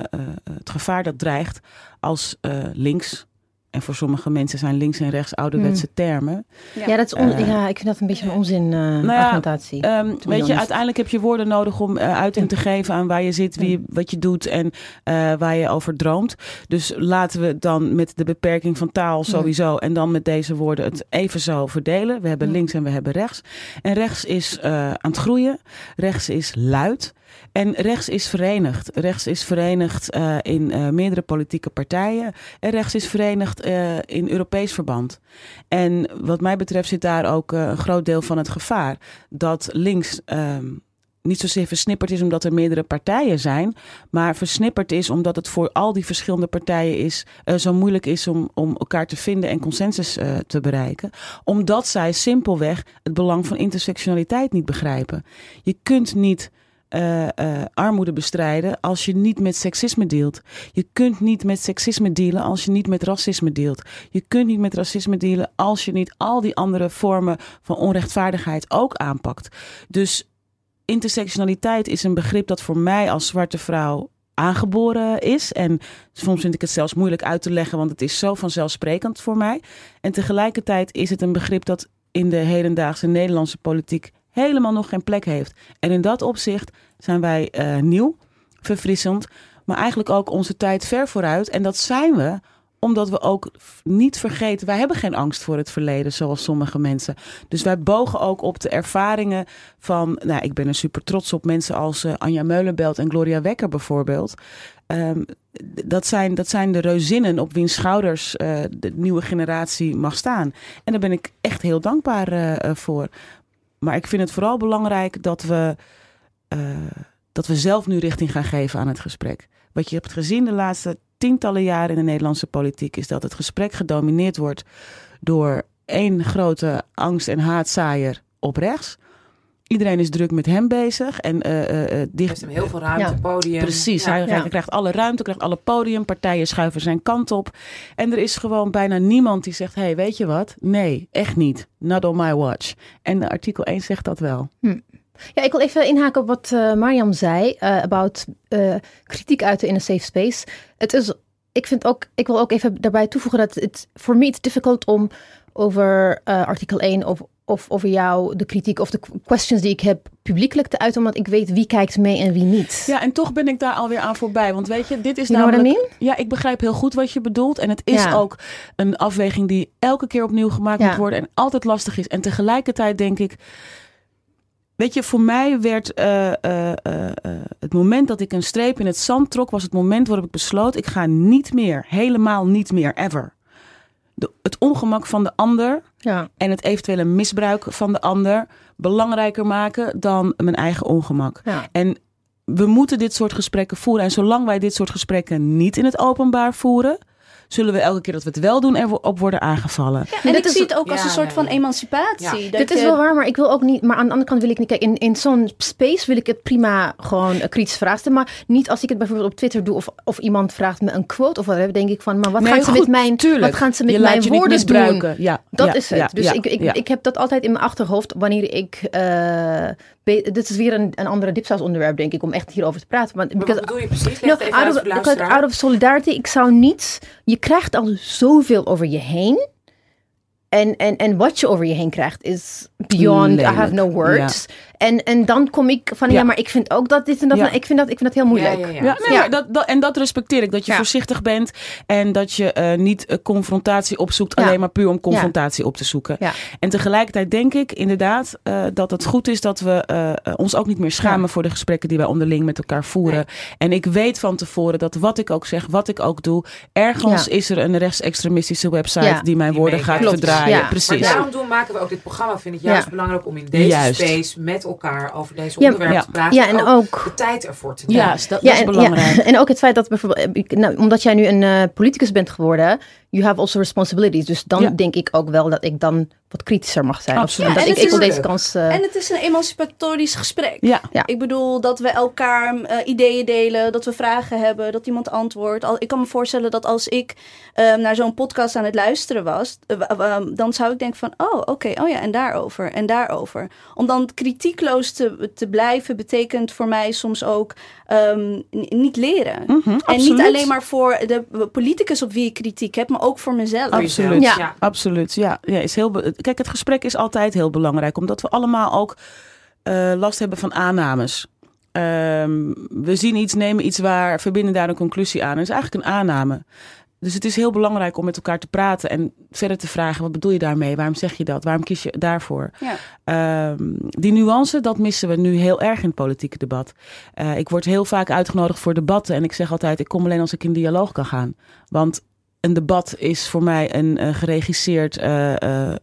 Speaker 3: het gevaar dat dreigt als uh, links En voor sommige mensen zijn links en rechts ouderwetse termen.
Speaker 2: Ja, dat is on-
Speaker 3: Eh,
Speaker 2: ja, ik vind dat een beetje een onzin eh
Speaker 3: ja,
Speaker 2: argumentatie.
Speaker 3: Ehm, weet je, uiteindelijk heb je woorden nodig om eh, uiting te geven aan waar je zit, wie, wat je doet en eh, waar je over droomt. Dus laten we dan met de beperking van taal sowieso en dan met deze woorden het even zo verdelen. We hebben
Speaker 2: Ja.
Speaker 3: links en we hebben rechts. En rechts is eh, aan het groeien, rechts is luid. En rechts is verenigd. Rechts is verenigd eh, in eh, meerdere politieke partijen. En rechts is verenigd eh, in Europees verband. En wat mij betreft zit daar ook een groot deel van het gevaar. Dat links ehm, niet zozeer versnipperd is omdat er meerdere partijen zijn. Maar versnipperd is omdat het voor al die verschillende partijen is, zo moeilijk is om, om elkaar te vinden en consensus te bereiken. Omdat zij simpelweg het belang van intersectionaliteit niet begrijpen. Je kunt niet eh, eh, armoede bestrijden als je niet met seksisme dealt. Je kunt niet met seksisme dealen als je niet met racisme dealt. Je kunt niet met racisme dealen als je niet al die andere vormen van onrechtvaardigheid ook aanpakt. Dus intersectionaliteit is een begrip dat voor mij als zwarte vrouw aangeboren is. En soms vind ik het zelfs moeilijk uit te leggen, want het is zo vanzelfsprekend voor mij. En tegelijkertijd is het een begrip dat in de hedendaagse Nederlandse politiek helemaal nog geen plek heeft. En in dat opzicht zijn wij eh, nieuw, verfrissend, maar eigenlijk ook onze tijd ver vooruit. En dat zijn we omdat we ook niet vergeten, wij hebben geen angst voor het verleden, zoals sommige mensen. Dus wij bogen ook op de ervaringen van, nou, ik ben er super trots op mensen als eh, Anja Meulenbelt en Gloria Wekker bijvoorbeeld. Ehm, dat, zijn, dat zijn de reuzinnen op wiens schouders eh, de nieuwe generatie mag staan. En daar ben ik echt heel dankbaar voor. Maar ik vind het vooral belangrijk dat we, eh, dat we zelf nu richting gaan geven aan het gesprek. Wat je hebt gezien de laatste tientallen jaren in de Nederlandse politiek is dat het gesprek gedomineerd wordt door één grote angst- en haatzaaier op rechts. Iedereen is druk met hem bezig en eh, eh, eh, dicht,
Speaker 1: Geeft hem heel veel ruimte,
Speaker 2: Ja.
Speaker 1: podium.
Speaker 3: Precies,
Speaker 1: Ja.
Speaker 3: hij,
Speaker 2: Ja.
Speaker 3: krijgt alle ruimte, krijgt alle podium, partijen schuiven zijn kant op. En er is gewoon bijna niemand die zegt, hey, weet je wat? Nee, echt niet. Not on my watch. En artikel 1 zegt dat wel.
Speaker 2: Ja, ik wil even inhaken op wat eh Mariam zei eh about eh, kritiek uiten in een safe space. Het is, ik vind ook, ik wil ook even daarbij toevoegen dat het voor mij it's difficult om over eh, artikel 1 of, of over jou de kritiek of de questions die ik heb publiekelijk te uiten, omdat ik weet wie kijkt mee en wie niet.
Speaker 3: Ja, en toch ben ik daar alweer aan voorbij. Want weet je, dit is
Speaker 2: You what I
Speaker 3: namelijk... Ja, ik begrijp heel goed wat je bedoelt. En het is
Speaker 2: Ja.
Speaker 3: ook een afweging die elke keer opnieuw gemaakt
Speaker 2: Ja.
Speaker 3: moet worden. En altijd lastig is. En tegelijkertijd denk ik... Weet je, voor mij werd eh, eh, eh, het moment dat ik een streep in het zand trok... was het moment waarop ik besloot... ik ga niet meer, helemaal niet meer, ever... De, het ongemak van de ander
Speaker 2: Ja.
Speaker 3: en het eventuele misbruik van de ander... belangrijker maken dan mijn eigen ongemak.
Speaker 2: Ja.
Speaker 3: En we moeten dit soort gesprekken voeren. En zolang wij dit soort gesprekken niet in het openbaar voeren, zullen we elke keer dat we het wel doen erop worden aangevallen.
Speaker 4: En
Speaker 2: Dit
Speaker 4: ik
Speaker 2: is-
Speaker 4: zie het ook als
Speaker 1: Ja,
Speaker 4: een soort
Speaker 1: ja,
Speaker 4: van
Speaker 1: ja.
Speaker 4: emancipatie.
Speaker 1: Ja.
Speaker 4: Dat
Speaker 2: Dit is wel waar, maar ik wil ook niet. Maar aan de andere kant wil ik niet. Kijk, in, in zo'n space wil ik het prima gewoon kritisch vraag stellen. Maar niet als ik het bijvoorbeeld op Twitter doe of, of iemand vraagt me een quote of wat, denk ik van, maar wat
Speaker 3: Nee,
Speaker 2: gaan ze met mijn,
Speaker 3: tuurlijk.
Speaker 2: wat gaan ze met
Speaker 3: je laat
Speaker 2: mijn woorden doen?
Speaker 3: Ja,
Speaker 2: Dat
Speaker 3: ja,
Speaker 2: is het.
Speaker 3: ja,
Speaker 2: dus
Speaker 3: ja,
Speaker 2: ik, ik,
Speaker 3: ja.
Speaker 2: ik heb dat altijd in mijn achterhoofd wanneer ik. eh, be- dit is weer een, een andere dipsaus onderwerp, denk ik, om echt hierover te praten. Want,
Speaker 1: Maar
Speaker 2: because-
Speaker 1: wat bedoel je precies?
Speaker 2: No, out,
Speaker 1: uit
Speaker 2: of, out of solidarity, ik zou niet. Je krijgt al zoveel over je heen. En, en, en wat je over je heen krijgt is beyond, I have no words. En, en dan kom ik van, ja,
Speaker 3: Ja.
Speaker 2: maar ik vind ook dat dit en dat.
Speaker 3: Ja.
Speaker 2: Ik, vind dat ik vind dat heel moeilijk.
Speaker 1: Ja, ja, ja.
Speaker 3: Ja, nee,
Speaker 2: Ja.
Speaker 3: maar Dat, dat, en dat respecteer ik. Dat je
Speaker 2: Ja.
Speaker 3: voorzichtig bent en dat je eh, niet eh, confrontatie opzoekt,
Speaker 2: Ja.
Speaker 3: alleen maar puur om confrontatie op te zoeken.
Speaker 2: Ja.
Speaker 3: En tegelijkertijd denk ik inderdaad eh, dat het goed is dat we ons ook niet meer schamen
Speaker 2: Ja.
Speaker 3: voor de gesprekken die wij onderling met elkaar voeren. En ik weet van tevoren dat wat ik ook zeg, wat ik ook doe, ergens
Speaker 2: Ja.
Speaker 3: is er een rechtsextremistische website
Speaker 2: Ja.
Speaker 3: die mijn
Speaker 1: Die
Speaker 3: woorden gaat
Speaker 2: Klopt.
Speaker 3: verdraaien.
Speaker 2: Ja.
Speaker 1: Maar
Speaker 3: Precies.
Speaker 1: daarom doen, maken we ook dit programma. Vind ik juist
Speaker 2: Ja.
Speaker 1: belangrijk om in deze
Speaker 3: Juist.
Speaker 1: space met elkaar over deze
Speaker 2: Ja,
Speaker 1: onderwerpen
Speaker 3: ja.
Speaker 1: te praten.
Speaker 2: Ja, en ook.
Speaker 1: de tijd ervoor te nemen.
Speaker 3: Ja, dat, dat
Speaker 2: Ja,
Speaker 3: is
Speaker 2: en,
Speaker 3: belangrijk.
Speaker 2: ja, <laughs> en ook het feit dat bijvoorbeeld, eh, nou, omdat jij nu een eh, politicus bent geworden, you have also responsibilities. Dus dan
Speaker 3: Ja.
Speaker 2: denk ik ook wel dat ik dan wat kritischer mag zijn.
Speaker 3: Absoluut.
Speaker 2: dat ik, ik wil
Speaker 1: het is
Speaker 2: deze kans... eh,
Speaker 4: En het is een emancipatorisch gesprek.
Speaker 3: Ja.
Speaker 2: Ja.
Speaker 4: Ik bedoel dat we elkaar eh, ideeën delen, dat we vragen hebben, dat iemand antwoordt. Al, ik kan me voorstellen dat als ik eh, naar zo'n podcast aan het luisteren was, eh, dan zou ik denken van, oh oké, oh ja, en daarover, en daarover. Om dan kritiekloos te, te blijven betekent voor mij soms ook ehm, niet leren.
Speaker 3: Mhm,
Speaker 4: En niet alleen maar voor de politicus op wie ik kritiek heb, maar ook voor mezelf.
Speaker 3: Absoluut.
Speaker 2: Ja.
Speaker 3: Absoluut, ja. ja is heel Kijk, het gesprek is altijd heel belangrijk, omdat we allemaal ook eh, last hebben van aannames. Ehm, we zien iets, nemen iets waar, verbinden daar een conclusie aan. Het is eigenlijk een aanname. Dus het is heel belangrijk om met elkaar te praten en verder te vragen: wat bedoel je daarmee? Waarom zeg je dat? Waarom kies je daarvoor?
Speaker 4: Ja.
Speaker 3: Ehm, die nuance, dat missen we nu heel erg in het politieke debat. Eh, ik word heel vaak uitgenodigd voor debatten en ik zeg altijd: ik kom alleen als ik in dialoog kan gaan. Want een debat is voor mij een eh, geregisseerd eh,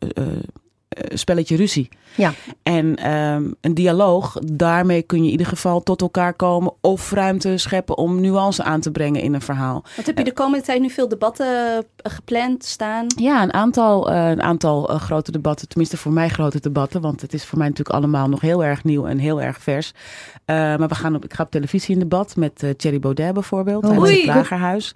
Speaker 3: eh, spelletje ruzie.
Speaker 2: Ja.
Speaker 3: En ehm, een dialoog, daarmee kun je in ieder geval tot elkaar komen of ruimte scheppen om nuance aan te brengen in een verhaal.
Speaker 4: Wat heb je de komende tijd nu veel debatten gepland staan?
Speaker 3: Ja, een aantal, eh, een aantal grote debatten, tenminste voor mij grote debatten, want het is voor mij natuurlijk allemaal nog heel erg nieuw en heel erg vers. Eh, maar we gaan op, ik ga op televisie in debat met eh Thierry Baudet bijvoorbeeld, tijdens
Speaker 4: Oei.
Speaker 3: het Lagerhuis.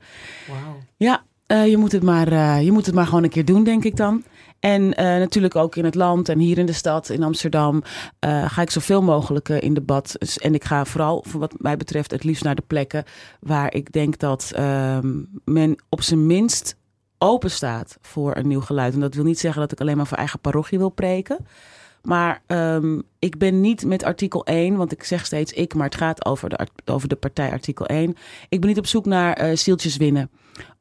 Speaker 1: Wauw.
Speaker 3: Ja, eh, je, moet het maar, eh, je moet het maar gewoon een keer doen, denk ik dan. En eh, natuurlijk ook in het land en hier in de stad, in Amsterdam, ga ik zoveel mogelijk in debat. Dus- En ik ga vooral, voor wat mij betreft, het liefst naar de plekken waar ik denk dat ehm, men op zijn minst open staat voor een nieuw geluid. En dat wil niet zeggen dat ik alleen maar voor eigen parochie wil preken. Maar ehm, ik ben niet met artikel 1, want ik zeg steeds ik, maar het gaat over de, over de partij artikel 1. Ik ben niet op zoek naar eh zieltjes winnen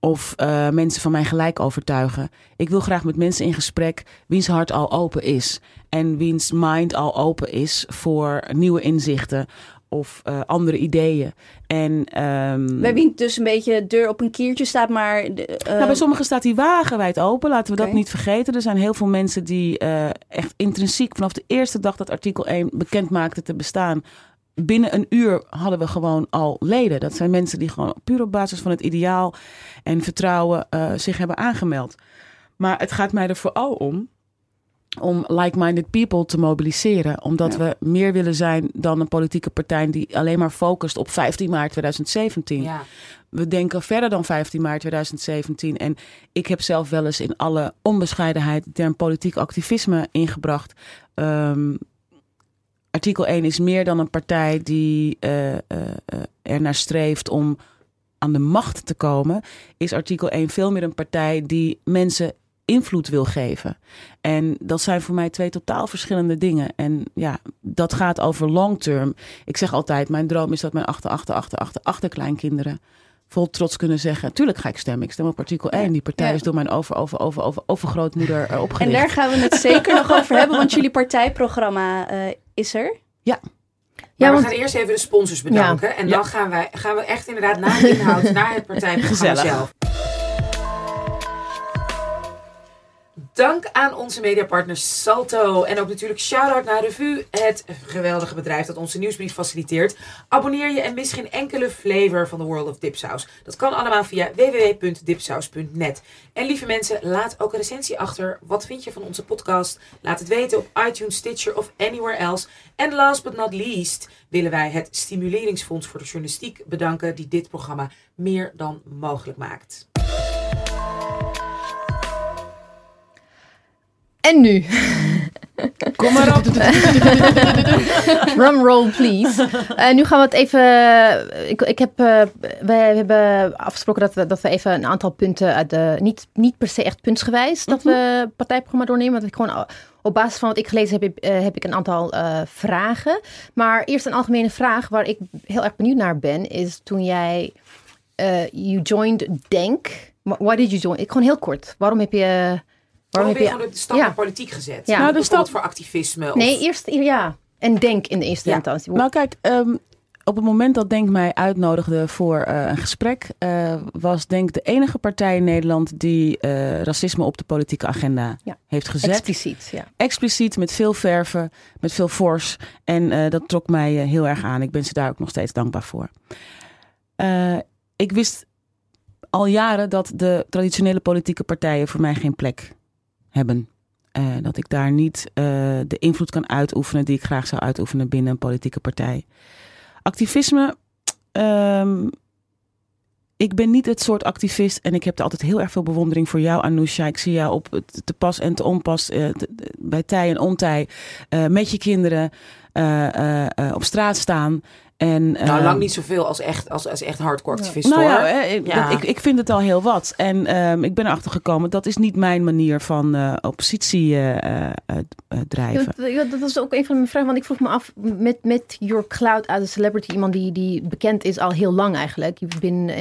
Speaker 3: of eh, mensen van mijn gelijk overtuigen. Ik wil graag met mensen in gesprek wiens hart al open is. En wiens mind al open is voor nieuwe inzichten of eh, andere ideeën. En, ehm,
Speaker 4: Bij wie dus een beetje de deur op een kiertje staat, maar... De, eh,
Speaker 3: nou, bij sommigen staat die wagenwijd open. Laten we dat niet vergeten. Er zijn heel veel mensen die echt intrinsiek vanaf de eerste dag dat artikel 1 bekend maakte te bestaan. Binnen een uur hadden we gewoon al leden. Dat zijn mensen die gewoon puur op basis van het ideaal en vertrouwen eh, zich hebben aangemeld. Maar het gaat mij er vooral om om like-minded people te mobiliseren. Omdat
Speaker 4: Ja.
Speaker 3: we meer willen zijn dan een politieke partij die alleen maar focust op 15 maart 2017
Speaker 1: Ja.
Speaker 3: we denken verder dan 15 maart 2017. En ik heb zelf wel eens in alle onbescheidenheid de term politiek activisme ingebracht. Ehm, artikel 1 is meer dan een partij die eh, ernaar streeft om aan de macht te komen. Is artikel 1 veel meer een partij die mensen invloed wil geven. En dat zijn voor mij twee totaal verschillende dingen. En ja, dat gaat over long term. Ik zeg altijd, mijn droom is dat mijn achter, achter, achter, achter, achterkleinkinderen vol trots kunnen zeggen: Tuurlijk ga ik stemmen. Ik stem op artikel 1. Die partij
Speaker 4: Ja.
Speaker 3: is door mijn over, over, over, over, overgrootmoeder eh,
Speaker 4: En
Speaker 3: opgericht.
Speaker 4: daar gaan we het zeker <laughs> nog over hebben, want jullie partijprogramma is er.
Speaker 1: Maar
Speaker 2: Ja,
Speaker 1: we
Speaker 2: want-
Speaker 1: gaan eerst even de sponsors bedanken. En dan gaan, wij, gaan we echt inderdaad naar de inhoud, naar het partijprogramma <laughs>
Speaker 3: Gezellig.
Speaker 1: zelf. Dank aan onze mediapartner Salto. En ook natuurlijk shout-out naar Revue, het geweldige bedrijf dat onze nieuwsbrief faciliteert. Abonneer je en mis geen enkele flavor van de World of Dipsaus. Dat kan allemaal via www.dipsaus.net. En lieve mensen, laat ook een recensie achter. Wat vind je van onze podcast? Laat het weten op iTunes, Stitcher of anywhere else. En last but not least willen wij het Stimuleringsfonds voor de Journalistiek bedanken die dit programma meer dan mogelijk maakt.
Speaker 2: En nu,
Speaker 3: Kom maar op. <laughs>
Speaker 2: drum roll please. Eh, nu gaan we het even. Ik, ik heb, eh, wij hebben afgesproken dat we, dat we even een aantal punten uit de. Niet, niet per se echt puntsgewijs dat we het partijprogramma doornemen. Want ik gewoon eh, op basis van wat ik gelezen heb, eh, heb ik een aantal eh, vragen. Maar eerst een algemene vraag waar ik heel erg benieuwd naar ben. Is toen jij. eh you joined Denk. Why did you join? Ik gewoon heel kort. Waarom heb je.
Speaker 1: Waarom heb je gewoon de stap
Speaker 2: Ja.
Speaker 1: naar politiek gezet?
Speaker 2: Ja.
Speaker 1: Nou,
Speaker 3: de stap-
Speaker 1: voor activisme? Of...
Speaker 2: Nee, eerst ja. En Denk in de eerste
Speaker 1: Ja.
Speaker 2: instantie.
Speaker 3: Nou kijk, ehm, op het moment dat Denk mij uitnodigde voor eh, een gesprek, eh, was Denk de enige partij in Nederland die eh, racisme op de politieke agenda
Speaker 2: Ja.
Speaker 3: heeft gezet.
Speaker 2: Expliciet, ja.
Speaker 3: Expliciet, met veel verven, met veel fors. En eh, dat trok mij heel erg aan. Ik ben ze daar ook nog steeds dankbaar voor. Eh, ik wist al jaren dat de traditionele politieke partijen voor mij geen plek hebben. Eh, dat ik daar niet eh, de invloed kan uitoefenen die ik graag zou uitoefenen binnen een politieke partij. Activisme. ehm, ik ben niet het soort activist en ik heb er altijd heel erg veel bewondering voor jou, Anousha. Ik zie jou op te pas en te onpas, eh, bij tij en ontij, met je kinderen op straat staan. En,
Speaker 1: Nou,
Speaker 3: ehm,
Speaker 1: lang niet zoveel als echt, als, als echt hardcore activist
Speaker 3: nou
Speaker 1: hoor.
Speaker 3: ja, ik,
Speaker 1: Ja.
Speaker 3: dat- ik, ik vind het al heel wat. En ehm, ik ben erachter gekomen, dat is niet mijn manier van eh, oppositie eh, eh, eh, eh, drijven.
Speaker 2: Ja, ja, dat was ook een van mijn vragen. Want ik vroeg me af, met, met your cloud as a celebrity, iemand die, die bekend is al heel lang eigenlijk. Je bent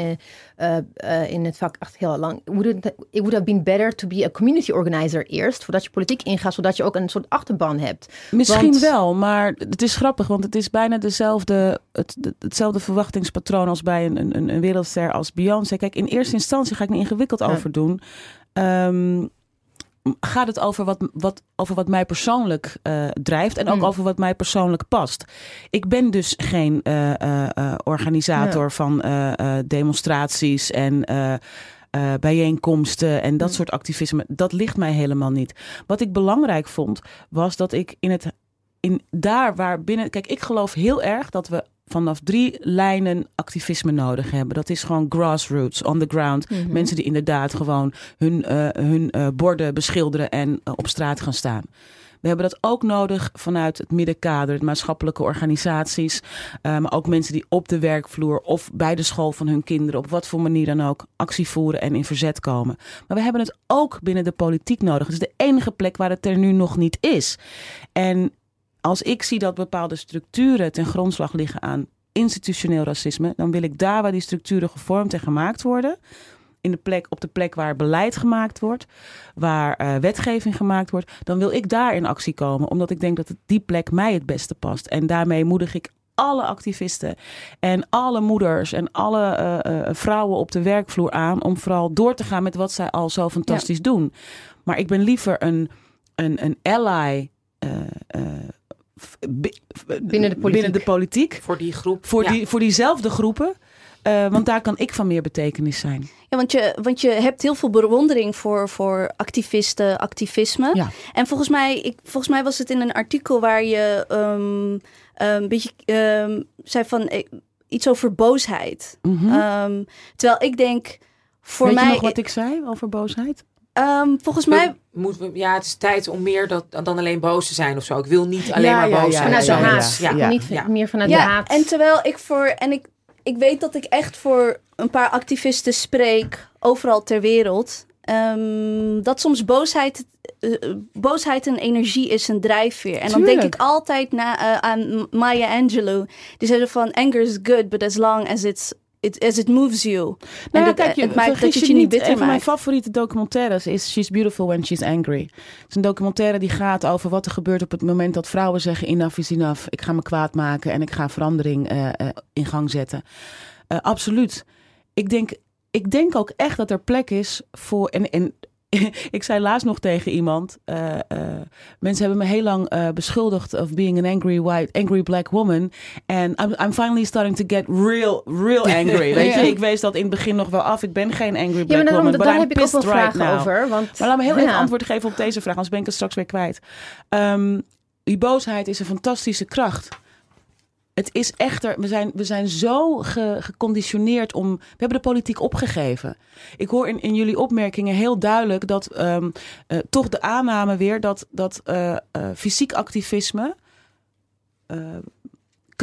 Speaker 2: eh, eh, in het vak echt heel lang. Would it, it would have been better to be a community organizer eerst, voordat je politiek ingaat, zodat je ook een soort achterban hebt.
Speaker 3: Misschien
Speaker 2: Want-
Speaker 3: wel, maar het is grappig, want het is bijna dezelfde, het, hetzelfde verwachtingspatroon als bij een, een, een wereldster als Beyoncé. Kijk, in eerste instantie ga ik niet ingewikkeld
Speaker 2: Ja.
Speaker 3: over doen. Ehm, gaat het over wat, wat, over wat mij persoonlijk eh, drijft en ook
Speaker 2: Hmm.
Speaker 3: over wat mij persoonlijk past. Ik ben dus geen eh, eh, organisator
Speaker 2: Ja.
Speaker 3: van demonstraties en bijeenkomsten en dat
Speaker 2: Hmm.
Speaker 3: soort activisme. Dat ligt mij helemaal niet. Wat ik belangrijk vond, was dat ik in het in daar waar binnen. Kijk, ik geloof heel erg dat we vanaf drie lijnen activisme nodig hebben. Dat is gewoon grassroots, on the ground.
Speaker 2: Mhm.
Speaker 3: Mensen die inderdaad gewoon hun, eh, hun eh, borden beschilderen en eh, op straat gaan staan. We hebben dat ook nodig vanuit het middenkader, het maatschappelijke organisaties. maar ook mensen die op de werkvloer of bij de school van hun kinderen, op wat voor manier dan ook, actie voeren en in verzet komen. Maar we hebben het ook binnen de politiek nodig. Het is de enige plek waar het er nu nog niet is. En als ik zie dat bepaalde structuren ten grondslag liggen aan institutioneel racisme, dan wil ik daar waar die structuren gevormd en gemaakt worden, in de plek, op de plek waar beleid gemaakt wordt, waar eh, wetgeving gemaakt wordt, dan wil ik daar in actie komen, omdat ik denk dat het die plek mij het beste past. En daarmee moedig ik alle activisten en alle moeders en alle eh, eh, vrouwen op de werkvloer aan om vooral door te gaan met wat zij al zo fantastisch doen. Maar ik ben liever een, een, een ally. Eh,
Speaker 2: Binnen de politiek.
Speaker 3: binnen de politiek.
Speaker 1: Voor die groep.
Speaker 3: Voor,
Speaker 1: Ja.
Speaker 3: die, voor diezelfde groepen. Eh, want daar kan ik van meer betekenis zijn.
Speaker 4: Ja, want je, want je hebt heel veel bewondering voor, voor activisten, activisme.
Speaker 3: Ja.
Speaker 4: En volgens mij, ik, volgens mij was het in een artikel waar je ehm, een beetje ehm, zei van eh, iets over boosheid.
Speaker 3: Mhm.
Speaker 4: Ehm, terwijl ik denk, voor
Speaker 3: Weet
Speaker 4: mij,
Speaker 3: je nog wat ik zei over boosheid?
Speaker 4: Ehm, volgens mij,
Speaker 1: We we- ja, het is tijd om meer dat, dan alleen boos te zijn of zo. Ik wil niet alleen
Speaker 3: Ja,
Speaker 1: maar boos
Speaker 3: ja,
Speaker 1: zijn.
Speaker 2: Vanuit
Speaker 3: ja,
Speaker 2: de
Speaker 3: ja,
Speaker 2: haat.
Speaker 3: ja.
Speaker 2: Ja, niet
Speaker 1: Ja.
Speaker 2: meer vanuit de
Speaker 4: ja,
Speaker 2: haat.
Speaker 4: en terwijl ik voor, en ik, ik weet dat ik echt voor een paar activisten spreek, overal ter wereld. ehm, dat soms boosheid, eh, boosheid een energie is, een drijfveer. En dan denk ik altijd na, eh, aan Maya Angelou. Die zei van, anger is good, but as long as it's, it, as it moves you.
Speaker 3: Nou
Speaker 4: en
Speaker 3: kijk, je,
Speaker 4: het maakt dat je het niet
Speaker 3: Een
Speaker 4: bitter
Speaker 3: van mijn favoriete documentaires is She's Beautiful When She's Angry. Het is een documentaire die gaat over wat er gebeurt op het moment dat vrouwen zeggen enough is enough. Ik ga me kwaad maken en ik ga verandering eh, eh, in gang zetten. Eh, absoluut. Ik denk, ik denk ook echt dat er plek is voor... En, en <laughs> ik zei laatst nog tegen iemand... eh, mensen hebben me heel lang eh, beschuldigd of being an angry white, angry black woman. En I'm, I'm finally starting to get real, real <laughs> angry. Weet je,
Speaker 2: Ja.
Speaker 3: ik wees dat in het begin nog wel af. Ik ben geen angry
Speaker 2: ja,
Speaker 3: black
Speaker 2: maar daarom,
Speaker 3: woman, but
Speaker 2: daar heb ik ook wel
Speaker 3: right
Speaker 2: vragen over. Want,
Speaker 3: Maar laat me heel even
Speaker 2: ja.
Speaker 3: antwoord geven op deze vraag, anders ben ik het straks weer kwijt. Ehm, die boosheid is een fantastische kracht. Het is echter, we zijn, we zijn zo ge- geconditioneerd om. We hebben de politiek opgegeven. Ik hoor in, in jullie opmerkingen heel duidelijk dat ehm, eh, toch de aanname weer dat, dat eh, eh, fysiek activisme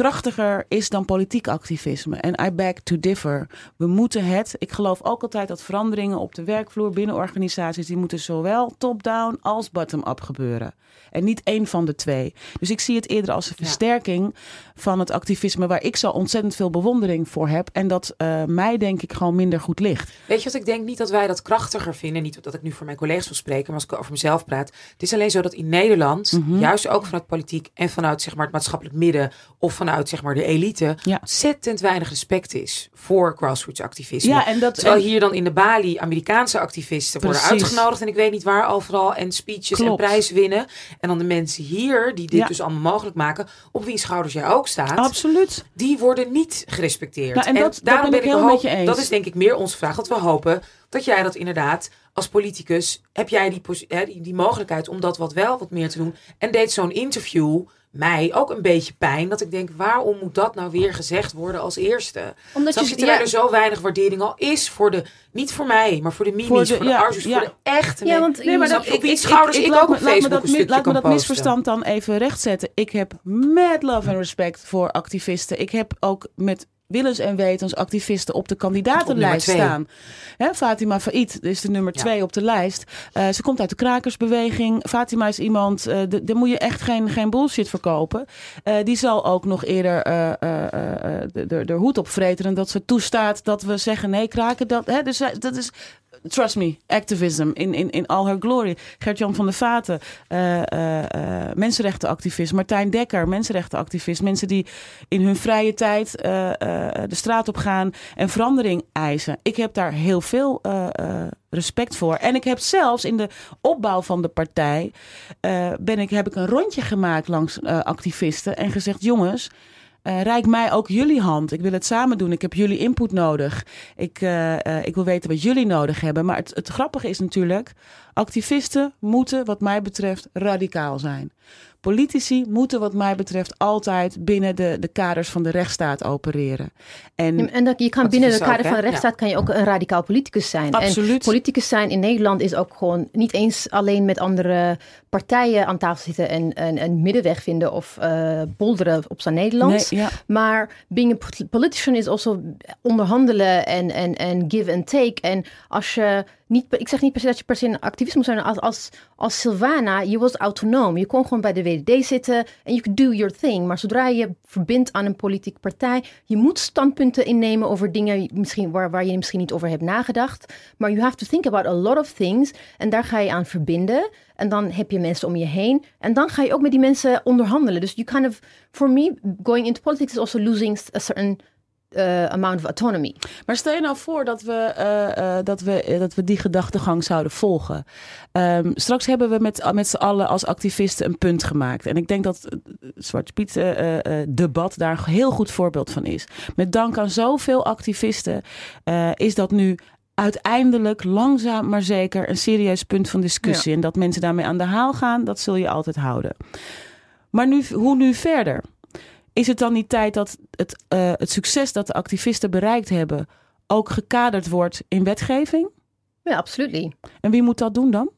Speaker 3: krachtiger is dan politiek activisme. En I beg to differ. We moeten het. Ik geloof ook altijd dat veranderingen op de werkvloer binnen organisaties, die moeten zowel top-down als bottom-up gebeuren. En niet één van de twee. Dus ik zie het eerder als een
Speaker 1: Ja.
Speaker 3: versterking van het activisme waar ik zo ontzettend veel bewondering voor heb. En dat eh, mij denk ik gewoon minder goed ligt.
Speaker 1: Weet je wat ik denk? Niet dat wij dat krachtiger vinden. Niet dat ik nu voor mijn collega's wil spreken, maar als ik over mezelf praat. Het is alleen zo dat in Nederland,
Speaker 3: Mhm.
Speaker 1: juist ook vanuit politiek en vanuit zeg maar, het maatschappelijk midden of vanuit vanuit zeg maar de elite
Speaker 3: Ja.
Speaker 1: ontzettend weinig respect is voor grassroots activisme.
Speaker 3: Ja, en dat-
Speaker 1: Terwijl
Speaker 3: en-
Speaker 1: hier dan in de Bali Amerikaanse activisten worden uitgenodigd en ik weet niet waar overal en speeches en prijzen winnen. En dan de mensen hier die dit
Speaker 3: Ja.
Speaker 1: dus allemaal mogelijk maken, op wiens schouders jij ook staat,
Speaker 3: Absoluut.
Speaker 1: die worden niet gerespecteerd.
Speaker 3: Nou, en dat-
Speaker 1: daarom
Speaker 3: ben ik heel met je eens.
Speaker 1: Dat is denk ik meer onze vraag. Dat we hopen dat jij dat inderdaad als politicus heb jij die, die, die mogelijkheid om dat wat wel wat meer te doen. En deed zo'n interview mij ook een beetje pijn. Dat ik denk, waarom moet dat nou weer gezegd worden als eerste?
Speaker 4: Omdat je-
Speaker 1: terwijl
Speaker 4: ja.
Speaker 1: er zo weinig waardering al is voor de, niet voor mij, maar voor de mimis,
Speaker 3: Voor
Speaker 1: voor
Speaker 3: de-
Speaker 1: de,
Speaker 3: ja,
Speaker 1: arzus,
Speaker 3: ja.
Speaker 1: voor de echte
Speaker 4: Ja, want
Speaker 3: Nee, maar dat,
Speaker 1: wiens schouders ik,
Speaker 3: laat
Speaker 1: ook
Speaker 3: me-
Speaker 1: op
Speaker 3: laat me dat,
Speaker 1: een
Speaker 3: Laat me dat misverstand dan even rechtzetten. Ik heb mad love en respect voor activisten. Ik heb ook met willens en wetens activisten op de kandidatenlijst
Speaker 1: Op
Speaker 3: staan. Hè, Fatima Faid is de nummer
Speaker 1: Ja.
Speaker 3: twee op de lijst. Eh, ze komt uit de krakersbeweging. Fatima is iemand, de- daar moet je echt geen, geen bullshit verkopen. Eh, die zal ook nog eerder de, de, de hoed opvreteren dat ze toestaat dat we zeggen nee kraken. Dat, hè, dus dat is trust me, activism in, in, in all her glory. Gert-Jan van der Vaten, eh, eh, mensenrechtenactivist. Martijn Dekker, mensenrechtenactivist. Mensen die in hun vrije tijd de straat op gaan en verandering eisen. Ik heb daar heel veel respect voor. En ik heb zelfs in de opbouw van de partij... ben ik, heb ik een rondje gemaakt langs activisten en gezegd... jongens, reik mij ook jullie hand. Ik wil het samen doen. Ik heb jullie input nodig. Ik, eh, eh, ik wil weten wat jullie nodig hebben. Maar het, het grappige is natuurlijk, activisten moeten wat mij betreft radicaal zijn. Politici moeten wat mij betreft altijd binnen de, de kaders van de rechtsstaat opereren. En
Speaker 2: En dat, je kan binnen de
Speaker 1: ook,
Speaker 2: kader van de rechtsstaat kan je ook een radicaal politicus zijn.
Speaker 3: Absoluut.
Speaker 2: En politicus zijn in Nederland is ook gewoon niet eens alleen met andere partijen aan tafel zitten en een, een middenweg vinden of eh bolderen op zijn Nederlands.
Speaker 3: Nee, ja.
Speaker 2: Maar being a pol- politician is also onderhandelen en, en, en give and take. En als je niet, ik zeg niet per se dat je per se een activist moet zijn. Als, als, als Sylvana, je was autonoom. Je kon gewoon bij de WDD zitten en you could do your thing. Maar zodra je verbindt aan een politieke partij, je moet standpunten innemen over dingen misschien, waar, waar je misschien niet over hebt nagedacht. Maar you have to think about a lot of things. En daar ga je aan verbinden. En dan heb je mensen om je heen. En dan ga je ook met die mensen onderhandelen. Dus you kind of, for me, going into politics is also losing a certain uh, amount of autonomy.
Speaker 3: Maar stel je nou voor dat we, eh, eh, dat we, eh, dat we die gedachtegang zouden volgen. Ehm, straks hebben we met, met z'n allen als activisten een punt gemaakt. En ik denk dat het Zwarte Piet eh, eh, debat daar een heel goed voorbeeld van is. Met dank aan zoveel activisten eh, is dat nu uiteindelijk langzaam maar zeker een serieus punt van discussie. En dat mensen daarmee aan de haal gaan, dat zul je altijd houden. Maar nu, hoe nu verder? Is het dan niet tijd dat het, uh, het succes dat de activisten bereikt hebben ook gekaderd wordt in wetgeving?
Speaker 2: Ja, absoluut.
Speaker 3: En wie moet dat doen dan?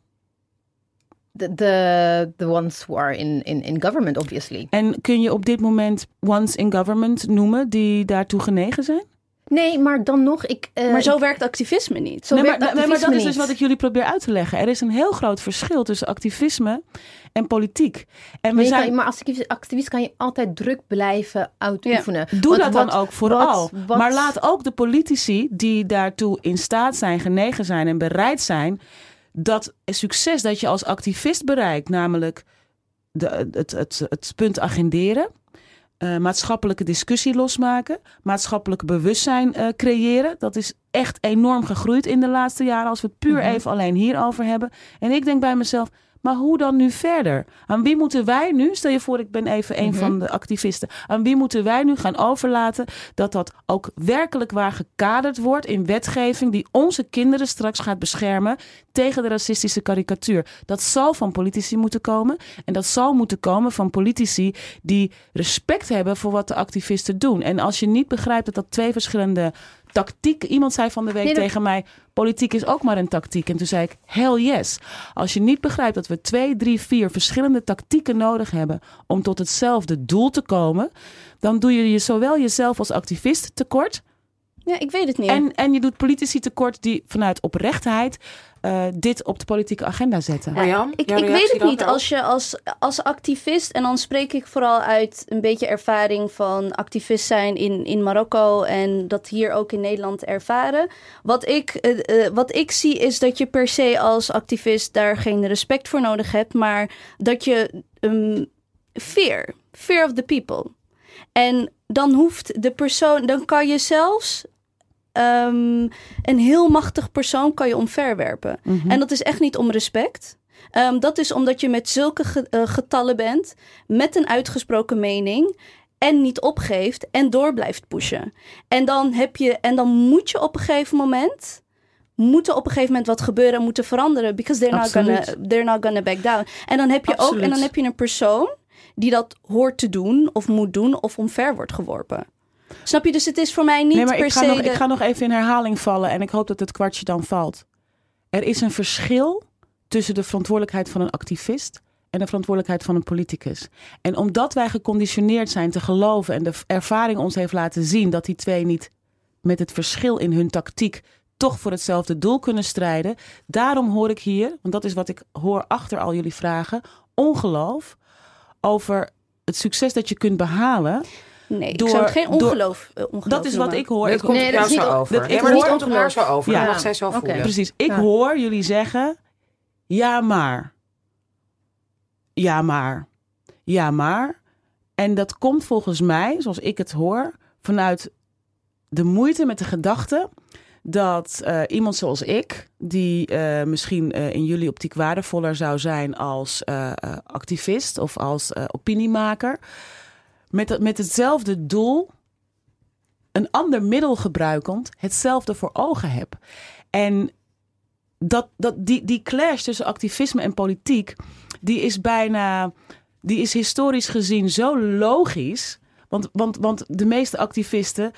Speaker 2: The, the, the ones who are in, in, in government, obviously.
Speaker 3: En kun je op dit moment ones in government noemen die daartoe genegen zijn?
Speaker 2: Nee, maar dan nog. Ik, uh,
Speaker 4: maar zo werkt activisme niet.
Speaker 2: Zo
Speaker 3: nee,
Speaker 2: werkt
Speaker 3: maar,
Speaker 2: activisme
Speaker 3: nee, maar dat is dus wat ik jullie probeer uit te leggen. Er is een heel groot verschil tussen activisme en politiek. En
Speaker 2: maar,
Speaker 3: we zijn...
Speaker 2: kan, maar als activist kan je altijd druk blijven uitoefenen.
Speaker 3: Ja. Doe
Speaker 2: Want
Speaker 3: dat
Speaker 2: wat,
Speaker 3: dan ook vooral.
Speaker 2: Wat, wat,
Speaker 3: maar laat ook de politici die daartoe in staat zijn, genegen zijn en bereid zijn, dat succes dat je als activist bereikt, namelijk de, het, het, het punt agenderen. Uh, maatschappelijke discussie losmaken, maatschappelijk bewustzijn uh, creëren. Dat is echt enorm gegroeid in de laatste jaren, als we het puur mm -hmm. even alleen hierover hebben. En ik denk bij mezelf, maar hoe dan nu verder? Aan wie moeten wij nu, stel je voor ik ben even een mm -hmm. van de activisten, aan wie moeten wij nu gaan overlaten dat dat ook werkelijk waar gekaderd wordt in wetgeving die onze kinderen straks gaat beschermen tegen de racistische karikatuur? Dat zal van politici moeten komen en dat zal moeten komen van politici die respect hebben voor wat de activisten doen. En als je niet begrijpt dat dat twee verschillende tactiek. Iemand zei van de week nee, dat... tegen mij: politiek is ook maar een tactiek. En toen zei ik: hell yes. Als je niet begrijpt dat we twee, drie, vier verschillende tactieken nodig hebben om tot hetzelfde doel te komen, dan doe je je zowel jezelf als activist tekort.
Speaker 4: Ja, ik weet het niet.
Speaker 3: En, en je doet politici tekort die vanuit oprechtheid uh, dit op de politieke agenda zetten.
Speaker 4: Ik, ik weet het niet. Als je als, als activist, en dan spreek ik vooral uit een beetje ervaring van activist zijn in, in Marokko en dat hier ook in Nederland ervaren. Wat ik, uh, uh, wat ik zie is dat je per se als activist daar geen respect voor nodig hebt, maar dat je um, fear, fear of the people. En dan hoeft de persoon, dan kan je zelfs ehm, een heel machtig persoon kan je omverwerpen.
Speaker 3: Mhm.
Speaker 4: En dat is echt niet om respect. Ehm, dat is omdat je met zulke ge- eh, getallen bent, met een uitgesproken mening en niet opgeeft en door blijft pushen. En dan heb je en dan moet je op een gegeven moment moet er op een gegeven moment wat gebeuren en moeten veranderen because they're not gonna they're not gonna back down. En dan heb je ook en dan heb je een persoon die dat hoort te doen of moet doen of omver wordt geworpen. Snap je? Dus het is voor mij niet
Speaker 3: nee, maar
Speaker 4: per
Speaker 3: ik ga,
Speaker 4: se
Speaker 3: nog,
Speaker 4: de-
Speaker 3: ik ga nog even in herhaling vallen en ik hoop dat het kwartje dan valt. Er is een verschil tussen de verantwoordelijkheid van een activist en de verantwoordelijkheid van een politicus. En omdat wij geconditioneerd zijn te geloven en de ervaring ons heeft laten zien dat die twee niet met het verschil in hun tactiek toch voor hetzelfde doel kunnen strijden. Daarom hoor ik hier, want dat is wat ik hoor achter al jullie vragen, ongeloof over het succes dat je kunt behalen.
Speaker 4: Nee,
Speaker 3: door-
Speaker 4: ik zou het geen
Speaker 3: door-
Speaker 4: ongeloof, eh, ongeloof
Speaker 3: Dat is wat ik hoor.
Speaker 1: Dat
Speaker 3: Ik
Speaker 1: komt
Speaker 2: Nee, dat
Speaker 1: jou
Speaker 2: is
Speaker 1: zo
Speaker 2: niet-
Speaker 1: over.
Speaker 3: dat ik hoor-
Speaker 1: komt op haar zo over.
Speaker 3: Ja.
Speaker 1: Dat mag zij zo
Speaker 2: Oké.
Speaker 1: voelen.
Speaker 3: Precies. Ik
Speaker 2: Ja.
Speaker 3: hoor jullie zeggen: ja, maar. Ja, maar. Ja, maar. En dat komt volgens mij, zoals ik het hoor, vanuit de moeite met de gedachte dat eh, iemand zoals ik, die eh, misschien eh, in jullie optiek waardevoller zou zijn als eh, eh, activist of als eh, opiniemaker, met, met hetzelfde doel, een ander middel gebruikend, hetzelfde voor ogen heb. En dat, dat, die, die clash tussen activisme en politiek, die is bijna, die is historisch gezien zo logisch. Want, want, want de meeste activisten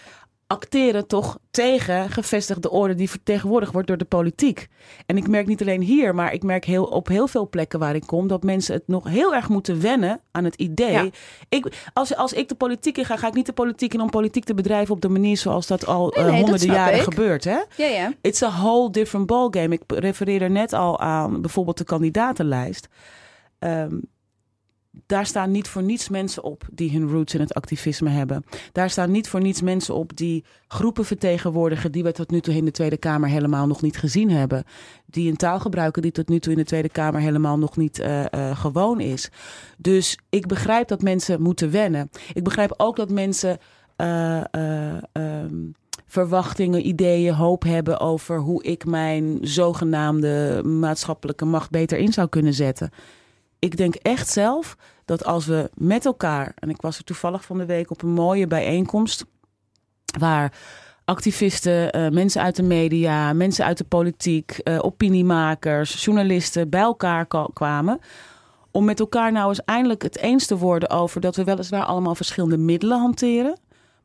Speaker 3: acteren toch tegen gevestigde orde die vertegenwoordigd wordt door de politiek. En ik merk niet alleen hier, maar ik merk heel, op heel veel plekken waar ik kom, dat mensen het nog heel erg moeten wennen aan het idee.
Speaker 1: Ja.
Speaker 3: Ik, als, als ik de politiek in ga, ga ik niet de politiek in om politiek te bedrijven op de manier zoals dat al
Speaker 4: Nee,
Speaker 3: eh,
Speaker 4: nee,
Speaker 3: honderden jaren
Speaker 4: ik.
Speaker 3: gebeurt. Hè?
Speaker 4: Ja, ja.
Speaker 3: It's a whole different ballgame. Ik refereerde net al aan bijvoorbeeld de kandidatenlijst. Ehm, daar staan niet voor niets mensen op die hun roots in het activisme hebben. Daar staan niet voor niets mensen op die groepen vertegenwoordigen die we tot nu toe in de Tweede Kamer helemaal nog niet gezien hebben. Die een taal gebruiken die tot nu toe in de Tweede Kamer helemaal nog niet eh, eh, gewoon is. Dus ik begrijp dat mensen moeten wennen. Ik begrijp ook dat mensen. eh, eh, ehm, verwachtingen, ideeën, hoop hebben over hoe ik mijn zogenaamde maatschappelijke macht beter in zou kunnen zetten. Ik denk echt zelf dat als we met elkaar, en ik was er toevallig van de week op een mooie bijeenkomst, waar activisten, eh, mensen uit de media, mensen uit de politiek, eh, opiniemakers, journalisten bij elkaar kwamen. Om met elkaar nou eens eindelijk het eens te worden over dat we weliswaar allemaal verschillende middelen hanteren.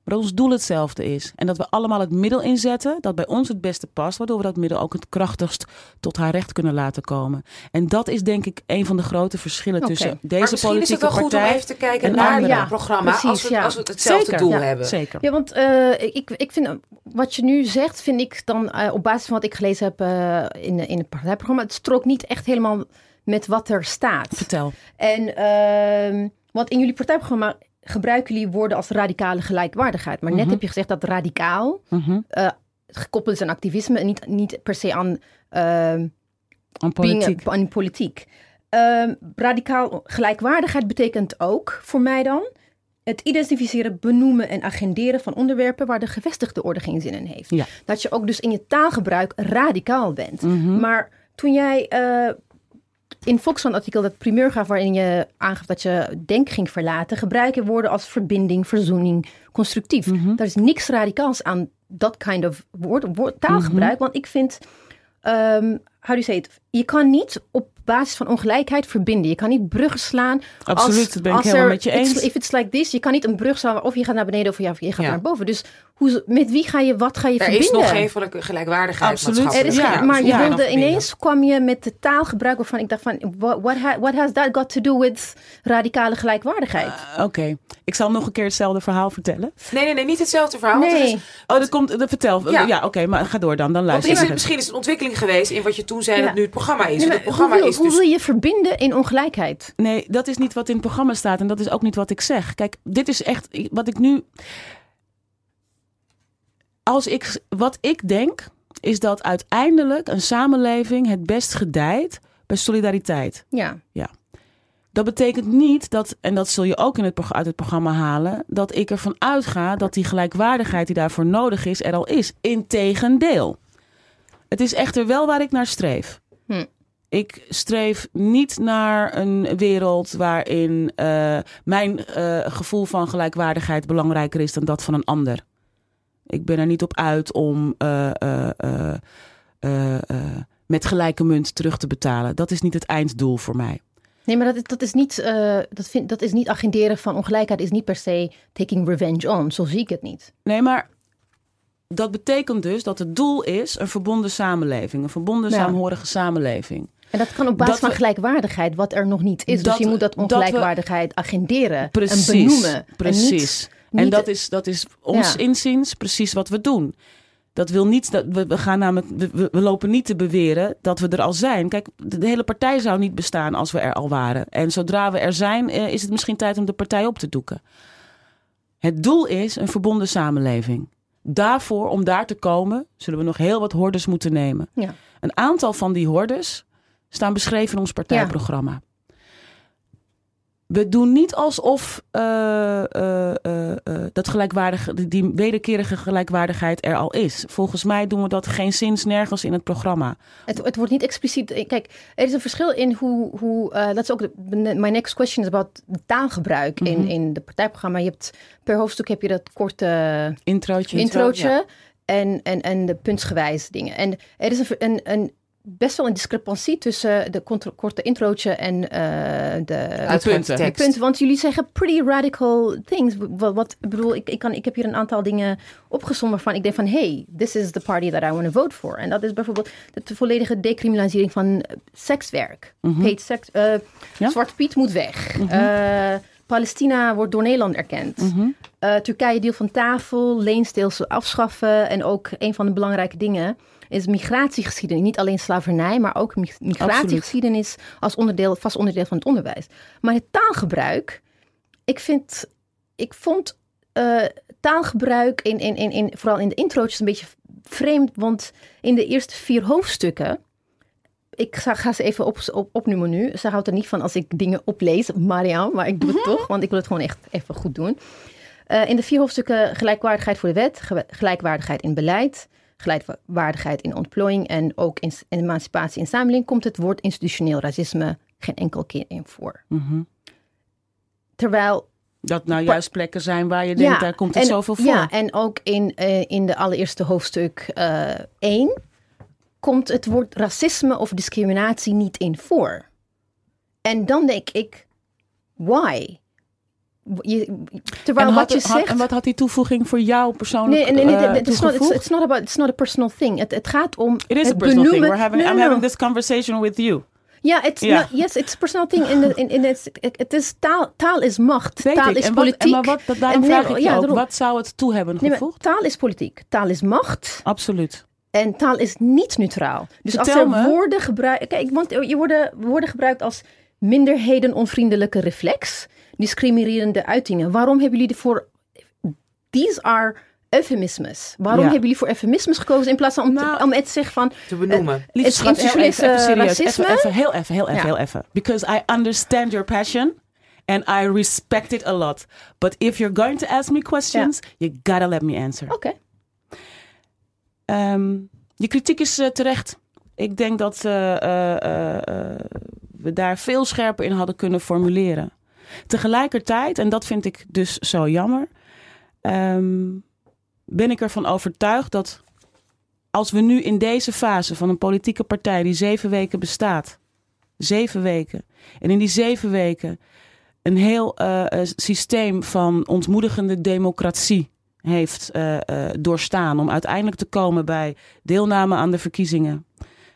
Speaker 3: Maar dat ons doel hetzelfde is. En dat we allemaal het middel inzetten dat bij ons het beste past. Waardoor we dat middel ook het krachtigst tot haar recht kunnen laten komen. En dat is denk ik een van de grote verschillen tussen
Speaker 1: Maar
Speaker 3: deze
Speaker 1: misschien is het
Speaker 3: politieke
Speaker 1: wel goed om
Speaker 3: partij.
Speaker 1: even te kijken
Speaker 3: en
Speaker 1: naar
Speaker 3: andere.
Speaker 1: het programma.
Speaker 2: Precies,
Speaker 1: als, we,
Speaker 2: ja.
Speaker 1: als we hetzelfde
Speaker 3: Zeker,
Speaker 1: doel
Speaker 3: ja,
Speaker 1: hebben.
Speaker 3: Zeker.
Speaker 2: Ja, want eh, ik, ik vind wat je nu zegt, vind ik dan eh, op basis van wat ik gelezen heb eh, in, in het partijprogramma, het strookt niet echt helemaal met wat er staat.
Speaker 3: Vertel.
Speaker 2: En ehm, want in jullie partijprogramma gebruiken jullie woorden als radicale gelijkwaardigheid. Maar net
Speaker 3: Mhm.
Speaker 2: heb je gezegd dat radicaal
Speaker 3: Mhm.
Speaker 2: gekoppeld is aan activisme en niet, niet per se aan ehm,
Speaker 3: Aan
Speaker 2: being-
Speaker 3: politiek.
Speaker 2: aan politiek. Ehm, radicaal gelijkwaardigheid betekent ook voor mij dan het identificeren, benoemen en agenderen van onderwerpen waar de gevestigde orde geen zin in heeft.
Speaker 3: Ja.
Speaker 2: Dat je ook dus in je taalgebruik radicaal bent.
Speaker 3: Mhm.
Speaker 2: Maar toen jij in Volkskrant artikel dat primeur gaf waarin je aangaf dat je denk ging verlaten, gebruiken woorden als verbinding, verzoening, constructief.
Speaker 3: Mhm.
Speaker 2: Daar is niks radicaals aan dat kind of woord, woord taalgebruik,
Speaker 3: Mhm.
Speaker 2: want ik vind ehm how do you say it? Je kan niet op basis van ongelijkheid verbinden. Je kan niet bruggen slaan.
Speaker 3: Absoluut,
Speaker 2: als,
Speaker 3: dat ben ik helemaal
Speaker 2: er-
Speaker 3: met je eens.
Speaker 2: If it's like this, je kan niet een brug slaan of je gaat naar beneden of je, je gaat
Speaker 1: Ja.
Speaker 2: naar boven. Dus hoe, met wie ga je, wat ga je
Speaker 1: Er
Speaker 2: verbinden?
Speaker 1: is nog geen gelijk- gelijkwaardigheid.
Speaker 3: Absoluut.
Speaker 2: Er is
Speaker 1: maatschappelijk.
Speaker 2: geen-
Speaker 3: Ja,
Speaker 2: maar je
Speaker 1: ja,
Speaker 2: wilde ineens kwam je met de taalgebruik waarvan ik dacht van what, what, ha- what has that got to do with radicale gelijkwaardigheid?
Speaker 3: Oké, ik zal nog een keer hetzelfde verhaal vertellen.
Speaker 1: Nee, nee, nee, niet hetzelfde verhaal.
Speaker 2: nee,
Speaker 1: is-
Speaker 3: Oh, dat komt, dat vertel. Ja,
Speaker 1: Ja.
Speaker 3: oké, maar ga door dan. Dan
Speaker 1: Want
Speaker 3: luister
Speaker 1: is het, misschien is het een ontwikkeling geweest in wat je toen zei
Speaker 2: Ja.
Speaker 1: dat nu het programma is.
Speaker 2: Nee,
Speaker 1: het programma
Speaker 2: hoe, wil,
Speaker 1: is
Speaker 2: hoe
Speaker 1: dus...
Speaker 2: wil je verbinden in ongelijkheid?
Speaker 3: Nee, dat is niet wat in het programma staat en dat is ook niet wat ik zeg. Kijk, dit is echt wat ik nu. Als ik, wat ik denk, is dat uiteindelijk een samenleving het best gedijt bij solidariteit.
Speaker 2: Ja,
Speaker 3: Dat betekent niet dat, en dat zul je ook in het, uit het programma halen, dat ik ervan uitga dat die gelijkwaardigheid die daarvoor nodig is, er al is. Integendeel. Het is echter wel waar ik naar streef.
Speaker 2: Hm.
Speaker 3: Ik streef niet naar een wereld waarin eh, mijn eh, gevoel van gelijkwaardigheid belangrijker is dan dat van een ander. Ik ben er niet op uit om eh, eh, eh, met gelijke munt terug te betalen. Dat is niet het einddoel voor mij.
Speaker 2: Nee, maar dat, is- dat, is niet, dat, vind, dat is niet agenderen van ongelijkheid, is niet per se taking revenge on. Zo zie ik het niet.
Speaker 3: Nee, maar dat betekent dus dat het doel is een verbonden samenleving, een verbonden
Speaker 2: Ja.
Speaker 3: saamhorige samenleving.
Speaker 2: En dat kan op basis
Speaker 3: Dat
Speaker 2: van
Speaker 3: we-
Speaker 2: gelijkwaardigheid, wat er nog niet is. dus je moet dat
Speaker 3: dat we-
Speaker 2: ongelijkwaardigheid agenderen
Speaker 3: Precies,
Speaker 2: en benoemen. En
Speaker 3: precies.
Speaker 2: Niet-
Speaker 3: En, dat, is, dat is ons
Speaker 2: Ja.
Speaker 3: inziens precies wat we doen. Dat wil niet dat we, we gaan namelijk, we- we, lopen niet te beweren dat we er al zijn. Kijk, de, de hele partij zou niet bestaan als we er al waren. En zodra we er zijn, eh, is het misschien tijd om de partij op te doeken. Het doel is een verbonden samenleving. Daarvoor, om daar te komen, zullen we nog heel wat hordes moeten nemen.
Speaker 2: Ja.
Speaker 3: Een aantal van die hordes staan beschreven in ons partijprogramma. We doen niet alsof eh, eh, eh, dat gelijkwaardige, die- wederkerige gelijkwaardigheid er al is. Volgens mij doen we dat geen zins nergens in het programma.
Speaker 2: Het, het wordt niet expliciet. Kijk, er is een verschil in hoe. hoe dat is ook. De, my next question is about taalgebruik in,
Speaker 3: Mhm.
Speaker 2: in de partijprogramma. Je hebt per hoofdstuk heb je dat korte
Speaker 3: Introotje.
Speaker 2: introotje
Speaker 1: ja.
Speaker 2: en, en, en de puntsgewijs dingen. En er is een, een, een best wel een discrepantie tussen de kont- korte introotje en eh, de,
Speaker 3: punten.
Speaker 2: de punten. Want jullie zeggen pretty radical things. Wat, bedoel, ik, ik, kan, ik heb hier een aantal dingen opgezomd waarvan ik denk van... hey, this is the party that I want to vote for. En dat is bijvoorbeeld de volledige decriminalisering van eh, sekswerk. Sex, eh,
Speaker 3: Ja.
Speaker 2: Zwarte Piet moet weg. Eh, Palestina wordt door Nederland erkend.
Speaker 3: Mhm.
Speaker 2: Eh, Turkije deel van tafel, leenstelsel afschaffen. En ook een van de belangrijke dingen is migratiegeschiedenis. Niet alleen slavernij, maar ook mig- migratiegeschiedenis als onderdeel, vast onderdeel van het onderwijs. Maar het taalgebruik, ik vind, ik vond eh, taalgebruik in, in, in, in, vooral in de introotjes een beetje vreemd. Want in de eerste vier hoofdstukken ik ga, ga ze even op, op, opnoemen nu. Ze houdt er niet van als ik dingen oplees, Mariam, maar ik doe het toch, want ik wil het gewoon echt even goed doen. Eh, in de vier hoofdstukken gelijkwaardigheid voor de wet, ge- gelijkwaardigheid in beleid, gelijkwaardigheid in ontplooiing en ook in, in emancipatie in samenleving komt het woord institutioneel racisme geen enkel keer in voor.
Speaker 3: Mhm.
Speaker 2: Terwijl
Speaker 3: Dat nou juist plekken zijn waar je denkt, daar komt het
Speaker 2: en,
Speaker 3: zoveel voor.
Speaker 2: Ja, en ook in, eh, in de allereerste hoofdstuk eh 1 komt het woord racisme of discriminatie niet in voor. En dan denk ik, why? Je, terwijl
Speaker 3: en,
Speaker 2: wat
Speaker 3: had,
Speaker 2: je
Speaker 3: had-
Speaker 2: zegt...
Speaker 3: en wat had die toevoeging voor jou persoonlijk
Speaker 2: Nee, nee, nee, nee, it's, not, it's, it's not about, it's not a personal thing. Het, het gaat om
Speaker 3: It is
Speaker 2: het
Speaker 3: a personal thing.
Speaker 2: benoemen-
Speaker 3: We're having,
Speaker 2: No,
Speaker 3: I'm
Speaker 2: no.
Speaker 3: having this conversation with you.
Speaker 2: Ja, it's
Speaker 3: Ja.
Speaker 2: not- yes, it's a personal thing. In the, in, in it's, het is taal, taal is macht.
Speaker 3: Weet
Speaker 2: taal
Speaker 3: ik.
Speaker 2: is
Speaker 3: en wat,
Speaker 2: politiek.
Speaker 3: en maar wat, daarom
Speaker 2: En nee,
Speaker 3: vraag ik
Speaker 2: ja,
Speaker 3: ook, wat zou het toe hebben
Speaker 2: Nee,
Speaker 3: gevoegd?
Speaker 2: taal is politiek. Taal is macht.
Speaker 3: Absoluut.
Speaker 2: En taal is niet neutraal. Dus als
Speaker 3: Vertel
Speaker 2: er
Speaker 3: me.
Speaker 2: woorden gebruikt... Kijk, want je worden woorden gebruikt als minderheden-onvriendelijke reflex. Discriminerende uitingen. Waarom hebben jullie ervoor... These are euphemismes. Waarom
Speaker 3: Ja.
Speaker 2: hebben jullie voor euphemismes gekozen in plaats van om, te-
Speaker 3: Nou,
Speaker 2: om het te zeggen van...
Speaker 1: Te benoemen.
Speaker 2: Het
Speaker 3: heel even,
Speaker 2: institutionele
Speaker 3: even serieus.
Speaker 2: racisme-
Speaker 3: Even, even, heel even, heel even,
Speaker 2: Ja.
Speaker 3: heel even. Because I understand your passion. And I respect it a lot. But if you're going to ask me questions, you gotta let me answer.
Speaker 2: Oké,
Speaker 3: Ehm, je kritiek is eh, terecht. Ik denk dat eh, eh, eh, eh, we daar veel scherper in hadden kunnen formuleren. Tegelijkertijd, en dat vind ik dus zo jammer, ehm, ben ik ervan overtuigd dat als we nu in deze fase van een politieke partij die zeven weken bestaat, zeven weken, en in die zeven weken een heel eh, eh, systeem van ontmoedigende democratie heeft eh, doorstaan om uiteindelijk te komen bij deelname aan de verkiezingen,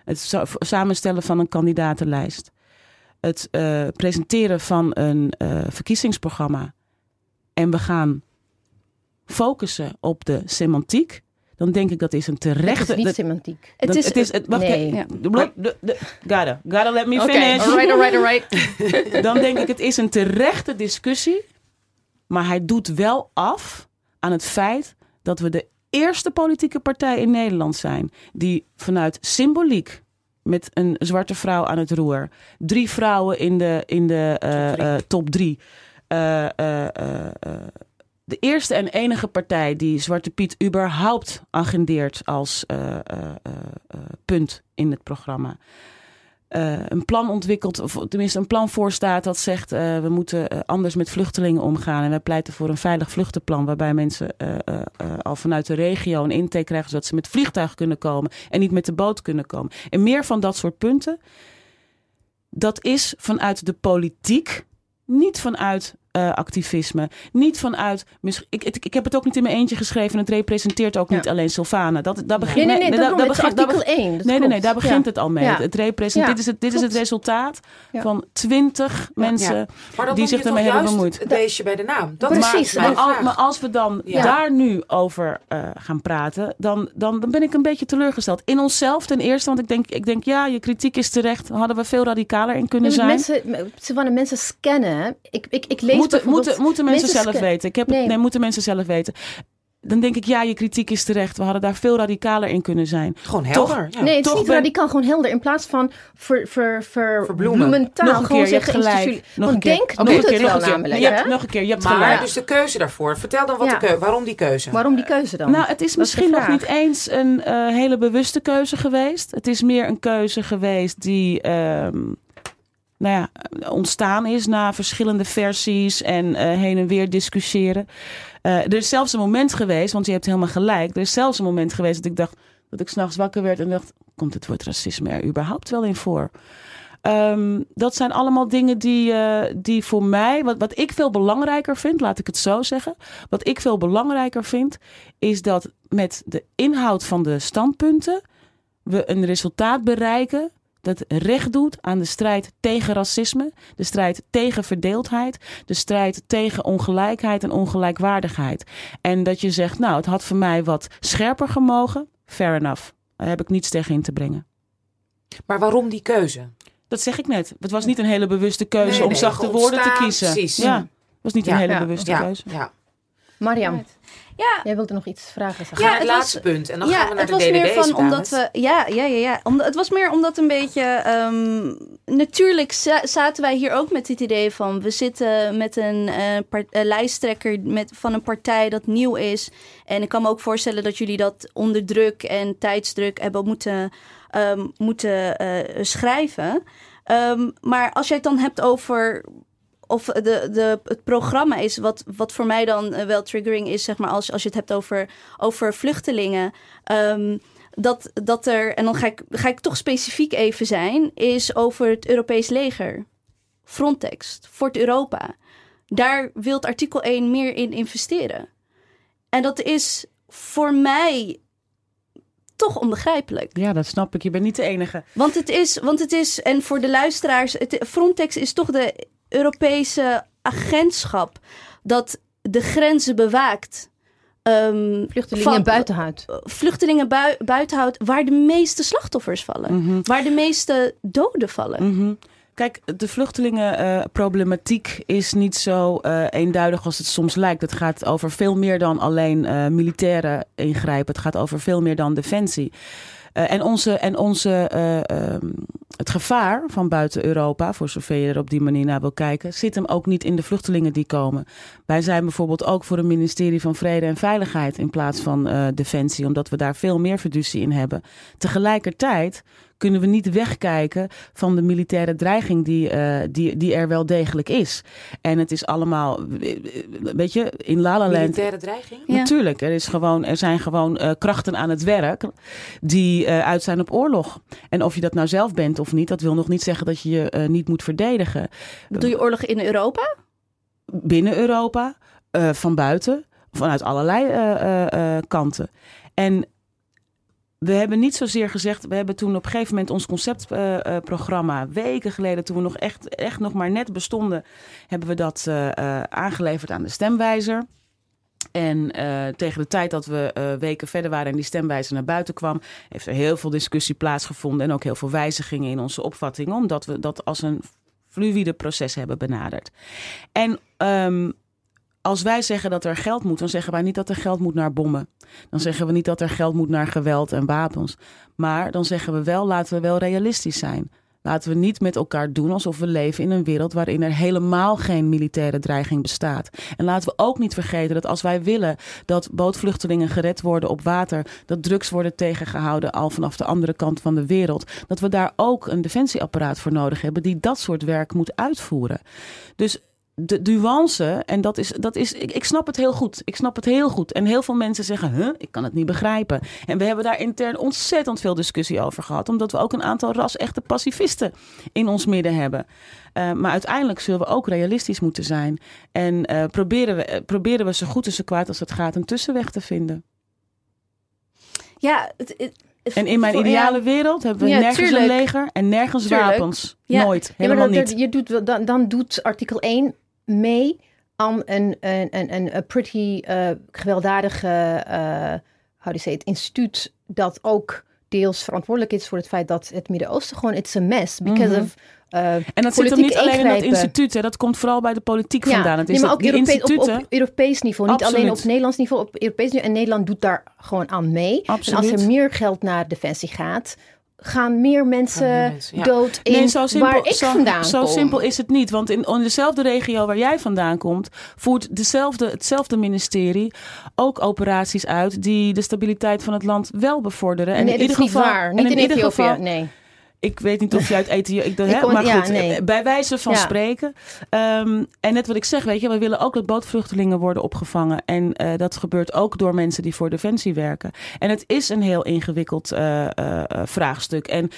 Speaker 3: het sa- samenstellen van een kandidatenlijst, het eh, presenteren van een eh, verkiezingsprogramma en we gaan focussen op de semantiek, dan denk ik dat is een
Speaker 2: het
Speaker 3: terechte.
Speaker 2: is niet
Speaker 3: dat-
Speaker 2: semantiek.
Speaker 4: Het
Speaker 3: dat-
Speaker 4: is,
Speaker 3: het is het, wacht,
Speaker 2: nee.
Speaker 4: Ja.
Speaker 3: De- de- de- gotta, gotta let me
Speaker 2: Oké,
Speaker 3: finish.
Speaker 2: alright, alright, alright. <laughs>
Speaker 3: Dan denk ik, het is een terechte discussie. Maar hij doet wel af aan het feit dat we de eerste politieke partij in Nederland zijn. die vanuit symboliek met een zwarte vrouw aan het roer. Drie vrouwen in de, in de eh,
Speaker 1: Top drie.
Speaker 3: eh, top drie. De eerste en enige partij die Zwarte Piet überhaupt agendeert als punt in het programma. Eh, een plan ontwikkeld, of tenminste een plan voorstaat dat zegt eh, we moeten eh, anders met vluchtelingen omgaan. En wij pleiten voor een veilig vluchtenplan waarbij mensen al vanuit de regio een intake krijgen zodat ze met vliegtuig kunnen komen en niet met de boot kunnen komen. En meer van dat soort punten. Dat is vanuit de politiek, niet vanuit eh, activisme, niet vanuit. mis- Ik, ik, ik heb het ook niet in mijn eentje geschreven. en Het representeert ook
Speaker 2: Ja.
Speaker 3: niet alleen Sylvana. Dat, dat begint,
Speaker 2: Nee, nee, nee, daarom,
Speaker 3: begint- daar
Speaker 2: artikel
Speaker 3: begint-
Speaker 2: 1. dat
Speaker 3: Nee, nee, nee, daar begint
Speaker 2: Ja.
Speaker 3: het al mee.
Speaker 2: Ja.
Speaker 3: Het representeert,
Speaker 2: Ja,
Speaker 3: dit, is het, dit is het resultaat
Speaker 2: Ja.
Speaker 3: van twintig mensen. Die zich
Speaker 1: toch
Speaker 3: hebben bemoeid.
Speaker 1: het beestje bij de naam. Dat
Speaker 2: Precies,
Speaker 3: Maar, als we dan
Speaker 1: Ja.
Speaker 3: daar nu over eh, gaan praten, dan, dan, dan ben ik een beetje teleurgesteld. In onszelf ten eerste, want ik denk, ik denk ja, je kritiek is terecht. Hadden we veel radicaler in kunnen zijn.
Speaker 2: mensen, ze willen mensen scannen. Ik, ik, ik lees
Speaker 3: moeten, moeten, moeten mensen,
Speaker 2: mensen
Speaker 3: zelf weten. Ik heb het,
Speaker 2: Nee.
Speaker 3: nee, moeten mensen zelf weten. Dan denk ik, ja, je kritiek is terecht. We hadden daar veel radicaler in kunnen zijn.
Speaker 1: Gewoon helder. ja.
Speaker 2: Nee, het is
Speaker 3: Toch
Speaker 2: niet
Speaker 3: ben-
Speaker 2: radicaal, gewoon helder. In plaats van ver, ver, ver,
Speaker 1: Verbloemen.
Speaker 2: bloementaal,
Speaker 3: nog een
Speaker 2: gewoon
Speaker 3: keer, je hebt gelijk. Nog
Speaker 2: Want
Speaker 3: een keer.
Speaker 2: Denk
Speaker 3: Nog
Speaker 2: doet
Speaker 3: een
Speaker 2: het
Speaker 3: keer, nog
Speaker 2: wel
Speaker 3: een keer.
Speaker 2: namelijk.
Speaker 3: Je hebt,
Speaker 2: hè?
Speaker 3: nog een keer, je hebt
Speaker 1: Maar
Speaker 3: gelijk.
Speaker 1: dus de keuze daarvoor. Vertel dan wat
Speaker 2: Ja.
Speaker 1: de keuze. Waarom die keuze?
Speaker 2: Waarom die keuze dan?
Speaker 3: Nou, het is
Speaker 2: is
Speaker 3: misschien nog niet eens een eh, hele bewuste keuze geweest. Het is meer een keuze geweest die ehm, nou ja, ontstaan is na verschillende versies en eh, heen en weer discussiëren. Eh, er is zelfs een moment geweest, want je hebt helemaal gelijk. Er is zelfs een moment geweest dat ik dacht dat ik s'nachts wakker werd en dacht: komt het woord racisme er überhaupt wel in voor? Ehm, dat zijn allemaal dingen die, eh, die voor mij, wat, wat ik veel belangrijker vind, laat ik het zo zeggen. Wat ik veel belangrijker vind, is dat met de inhoud van de standpunten we een resultaat bereiken dat recht doet aan de strijd tegen racisme, de strijd tegen verdeeldheid, de strijd tegen ongelijkheid en ongelijkwaardigheid. En dat je zegt, nou, het had voor mij wat scherper gemogen, fair enough. Daar heb ik niets tegen in te brengen.
Speaker 1: Maar waarom die keuze?
Speaker 3: Dat zeg ik net. Het was niet een hele bewuste keuze
Speaker 1: Nee,
Speaker 3: om
Speaker 1: nee,
Speaker 3: zachte woorden te kiezen.
Speaker 1: precies.
Speaker 3: Ja, het was niet
Speaker 1: Ja,
Speaker 3: een hele
Speaker 2: ja,
Speaker 3: bewuste
Speaker 1: Ja,
Speaker 3: keuze.
Speaker 1: ja.
Speaker 2: Mariam,
Speaker 4: Ja,
Speaker 2: jij wilde nog iets vragen.
Speaker 1: Ga naar
Speaker 4: het was-
Speaker 1: laatste punt. En dan
Speaker 4: ja,
Speaker 1: gaan we naar
Speaker 4: het
Speaker 1: de
Speaker 4: was meer van omdat we. Ja, ja, ja, ja. Omdat, het was meer omdat een beetje. ehm, natuurlijk za- zaten wij hier ook met het idee van. We zitten met een eh, part- eh, lijsttrekker met, van een partij dat nieuw is. En ik kan me ook voorstellen dat jullie dat onder druk en tijdsdruk hebben moeten, ehm, moeten eh, schrijven. Ehm, maar als jij het dan hebt over of de, de, het programma is, wat, wat voor mij dan eh, wel triggering is, zeg maar, als, als je het hebt over, over vluchtelingen. ehm, dat, dat er, en dan ga ik, ga ik toch specifiek even zijn, is over het Europees leger. Frontex, Fort Europa. Daar wil artikel 1 meer in investeren. En dat is voor mij toch onbegrijpelijk.
Speaker 3: Ja, dat snap ik. Je bent niet de enige.
Speaker 4: Want het is, want het is en voor de luisteraars, het, Frontex is toch de Europese agentschap dat de grenzen bewaakt. Ehm,
Speaker 2: Vluchtelingen
Speaker 4: van-
Speaker 2: buitenhuid.
Speaker 4: Vluchtelingen bui- buiten houdt, waar de meeste slachtoffers vallen.
Speaker 3: Mhm.
Speaker 4: Waar de meeste doden vallen.
Speaker 3: Mhm. Kijk, de vluchtelingenproblematiek is niet zo eh, eenduidig als het soms lijkt. Het gaat over veel meer dan alleen eh, militaire ingrijpen. Het gaat over veel meer dan defensie. Eh, en onze, en onze, eh, ehm, het gevaar van buiten Europa, voor zover je er op die manier naar wil kijken, zit hem ook niet in de vluchtelingen die komen. Wij zijn bijvoorbeeld ook voor een ministerie van Vrede en Veiligheid in plaats van eh, Defensie, omdat we daar veel meer fiducie in hebben. Tegelijkertijd kunnen we niet wegkijken van de militaire dreiging die, eh, die, die er wel degelijk is. En het is allemaal, eh, weet je, in La La Land
Speaker 1: Militaire dreiging?
Speaker 4: Ja.
Speaker 3: Natuurlijk, er, is gewoon, er zijn gewoon eh, krachten aan het werk die eh, uit zijn op oorlog. En of je dat nou zelf bent of niet, dat wil nog niet zeggen dat je je eh, niet moet verdedigen.
Speaker 4: Doe je oorlog in Europa?
Speaker 3: Binnen Europa, eh, van buiten, vanuit allerlei eh, eh, eh, kanten. En we hebben niet zozeer gezegd, we hebben toen op een gegeven moment ons conceptprogramma, weken geleden, toen we nog echt, echt nog maar net bestonden, hebben we dat eh, eh, aangeleverd aan de stemwijzer. En eh, tegen de tijd dat we eh, weken verder waren en die stemwijzer naar buiten kwam, heeft er heel veel discussie plaatsgevonden en ook heel veel wijzigingen in onze opvattingen, omdat we dat als een fluïde proces hebben benaderd. En ehm, als wij zeggen dat er geld moet, dan zeggen wij niet dat er geld moet naar bommen. Dan zeggen we niet dat er geld moet naar geweld en wapens. Maar dan zeggen we wel, laten we wel realistisch zijn. Laten we niet met elkaar doen alsof we leven in een wereld waarin er helemaal geen militaire dreiging bestaat. En laten we ook niet vergeten dat als wij willen dat bootvluchtelingen gered worden op water, dat drugs worden tegengehouden al vanaf de andere kant van de wereld, dat we daar ook een defensieapparaat voor nodig hebben die dat soort werk moet uitvoeren. Dus de nuance, en dat is, dat is ik, ik snap het heel goed. Ik snap het heel goed. En heel veel mensen zeggen, huh, ik kan het niet begrijpen. En we hebben daar intern ontzettend veel discussie over gehad. Omdat we ook een aantal ras-echte pacifisten in ons midden hebben. Uh, maar uiteindelijk zullen we ook realistisch moeten zijn. En uh, proberen, we, uh, proberen we zo goed en zo kwaad als het gaat een tussenweg te vinden.
Speaker 4: Ja, het, het,
Speaker 3: en in mijn ideale ja, wereld hebben we ja, nergens
Speaker 4: tuurlijk.
Speaker 3: een leger en nergens
Speaker 4: Tuurlijk.
Speaker 3: wapens.
Speaker 4: Ja.
Speaker 3: Nooit,
Speaker 2: Ja, maar
Speaker 3: helemaal
Speaker 2: dan,
Speaker 3: niet.
Speaker 2: je doet, dan, dan doet artikel 1 mee aan een, een, een, een, een pretty eh, gewelddadige, you say it, instituut dat ook deels verantwoordelijk is voor het feit dat het Midden-Oosten gewoon, it's a mess. Because
Speaker 3: Mhm.
Speaker 2: of eh,
Speaker 3: En dat zit hem niet alleen in dat instituut. Hè. Dat komt vooral bij de politiek vandaan. Het is
Speaker 2: nee, maar
Speaker 3: dat
Speaker 2: ook
Speaker 3: die
Speaker 2: Europe- op, Europees niveau. Niet alleen
Speaker 3: Absoluut.
Speaker 2: op Nederlands niveau, op Europees niveau. En Nederland doet daar gewoon aan mee. En als
Speaker 3: Absoluut.
Speaker 2: er meer geld naar defensie gaat, gaan meer mensen,
Speaker 1: Gaan meer mensen, ja.
Speaker 2: dood in
Speaker 3: Nee, zo simpel,
Speaker 2: waar ik
Speaker 3: zo,
Speaker 2: vandaan
Speaker 3: zo
Speaker 2: kom.
Speaker 3: simpel is het niet. Want in, in dezelfde regio waar jij vandaan komt, voert dezelfde, hetzelfde ministerie ook operaties uit die de stabiliteit van het land wel bevorderen. En
Speaker 2: nee,
Speaker 3: in ieder geval,
Speaker 2: niet waar. Niet in,
Speaker 3: ieder
Speaker 2: Ethiopië,
Speaker 3: geval-
Speaker 2: nee.
Speaker 3: Ik weet niet of je uit Ethiopië... Ik, <laughs>
Speaker 2: Ik
Speaker 3: hè, maar
Speaker 2: ja,
Speaker 3: goed,
Speaker 2: nee.
Speaker 3: eh, bij wijze van
Speaker 2: Ja.
Speaker 3: spreken. Ehm, en net wat ik zeg, weet je, we willen ook dat bootvluchtelingen worden opgevangen. En eh, dat gebeurt ook door mensen die voor Defensie werken. En het is een heel ingewikkeld eh, vraagstuk. En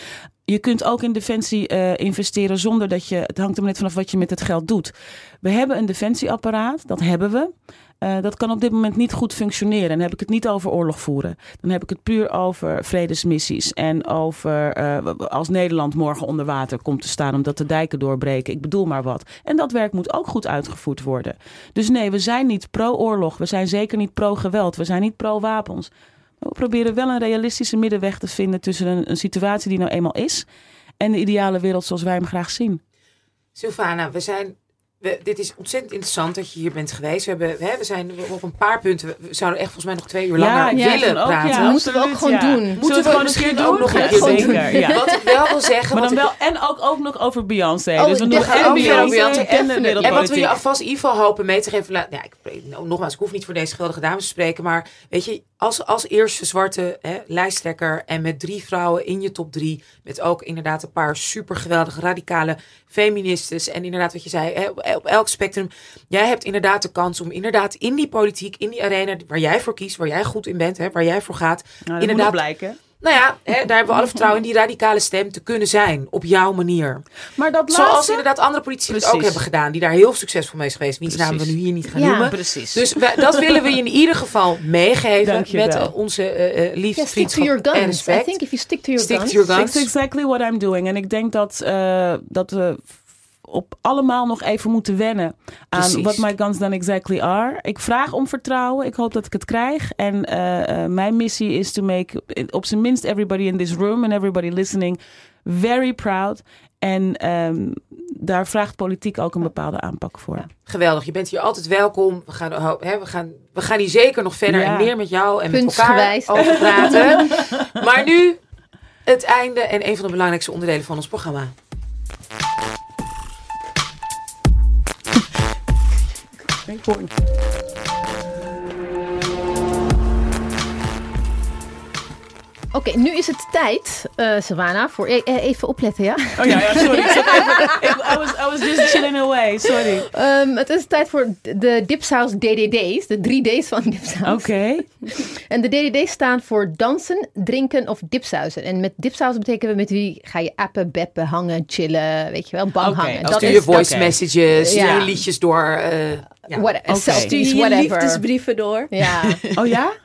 Speaker 3: je kunt ook in Defensie investeren zonder dat je... Het hangt er maar net vanaf wat je met het geld doet. We hebben een defensieapparaat, dat hebben we. Eh, dat kan op dit moment niet goed functioneren. En dan heb ik het niet over oorlog voeren. Dan heb ik het puur over vredesmissies. En over eh, als Nederland morgen onder water komt te staan omdat de dijken doorbreken. Ik bedoel maar wat. En dat werk moet ook goed uitgevoerd worden. Dus nee, we zijn niet pro-oorlog. We zijn zeker niet pro-geweld. We zijn niet pro-wapens. We proberen wel een realistische middenweg te vinden tussen een, een situatie die nou eenmaal is. En de ideale wereld zoals wij hem graag zien.
Speaker 1: Sylvana, we zijn. We, dit is ontzettend interessant dat je hier bent geweest. We, hebben, hè, we zijn op een paar punten. We zouden echt volgens mij nog twee uur langer
Speaker 3: ja,
Speaker 1: willen
Speaker 3: ook,
Speaker 1: praten.
Speaker 3: ja,
Speaker 2: Dat moeten we ook gewoon
Speaker 3: ja.
Speaker 2: doen.
Speaker 1: Moeten we
Speaker 3: gewoon
Speaker 1: misschien
Speaker 3: een keer
Speaker 1: ook nog een keer doen?
Speaker 3: zeker, ja.
Speaker 1: Wat ik wel wil zeggen.
Speaker 3: Maar dan
Speaker 1: ik-
Speaker 3: wel, en ook, ook nog over Beyoncé.
Speaker 2: Oh,
Speaker 3: dus we doen en
Speaker 2: weer
Speaker 3: Beyoncé en de.
Speaker 1: En wat we je alvast in ieder geval hopen mee te geven. Ja, ik, nou, nogmaals, ik hoef niet voor deze geweldige dames te spreken. Maar weet je, als, als eerste zwarte hè, lijsttrekker. En met drie vrouwen in je top drie. Met ook inderdaad een paar super geweldige radicale feministes. En inderdaad wat je zei, hè, op, elk spectrum. Jij hebt inderdaad de kans om inderdaad in die politiek, in die arena waar jij voor kiest. Waar jij goed in bent, hè, waar jij voor gaat.
Speaker 3: Nou,
Speaker 1: inderdaad-
Speaker 3: blijken.
Speaker 1: Nou ja, hè, daar hebben we alle vertrouwen in die radicale stem te kunnen zijn. Op jouw manier.
Speaker 3: Maar dat
Speaker 1: Zoals
Speaker 3: laatste...
Speaker 1: inderdaad andere politici het ook hebben gedaan. Die daar heel succesvol mee is geweest. Wiens namen we nu hier niet gaan
Speaker 2: Ja.
Speaker 1: noemen.
Speaker 3: Precies.
Speaker 1: Dus wij- dat willen we je in ieder geval meegeven. Met eh, onze eh eh, liefde,
Speaker 2: Ja, stick to your
Speaker 1: vriendschap en
Speaker 2: guns. I
Speaker 1: respect.
Speaker 2: think if you stick to your
Speaker 1: Stick
Speaker 2: guns.
Speaker 1: to your guns.
Speaker 3: That's exactly what I'm doing. En ik denk dat, eh, dat we op allemaal nog even moeten wennen aan
Speaker 1: Precies.
Speaker 3: what my guns then exactly are. Ik vraag om vertrouwen. Ik hoop dat ik het krijg. En eh, eh, mijn missie is to make op zijn minst everybody in this room and everybody listening very proud. En ehm, daar vraagt politiek ook een bepaalde aanpak voor.
Speaker 1: Geweldig, je bent hier altijd welkom. We gaan, we gaan, we gaan hier zeker nog verder
Speaker 3: Ja.
Speaker 1: en meer met jou en met elkaar over praten. <laughs> maar nu het einde en een van de belangrijkste onderdelen van ons programma. Very important.
Speaker 2: Oké, nu is het tijd, eh Savannah, voor e- eh, even opletten, ja.
Speaker 3: Oh ja, ja sorry. <laughs> I, was, I was just chilling away. Sorry.
Speaker 2: Ehm, het is tijd voor de Dipsaus DDD's, de drie D's van Dipsaus.
Speaker 3: Oké. <laughs>
Speaker 2: En de DDD's staan voor dansen, drinken of dipsausen. En met dipsausen betekenen we met wie ga je appen, beppen, hangen, chillen, weet je wel, bang hangen.
Speaker 3: oké.
Speaker 2: Dat
Speaker 1: Stuur je voice messages, stuur liedjes door. eh, ja.
Speaker 2: what,
Speaker 3: Oké.
Speaker 2: selfies,
Speaker 4: Stuur je
Speaker 2: whatever.
Speaker 4: liefdesbrieven door.
Speaker 2: Ja.
Speaker 3: Oh ja? <laughs>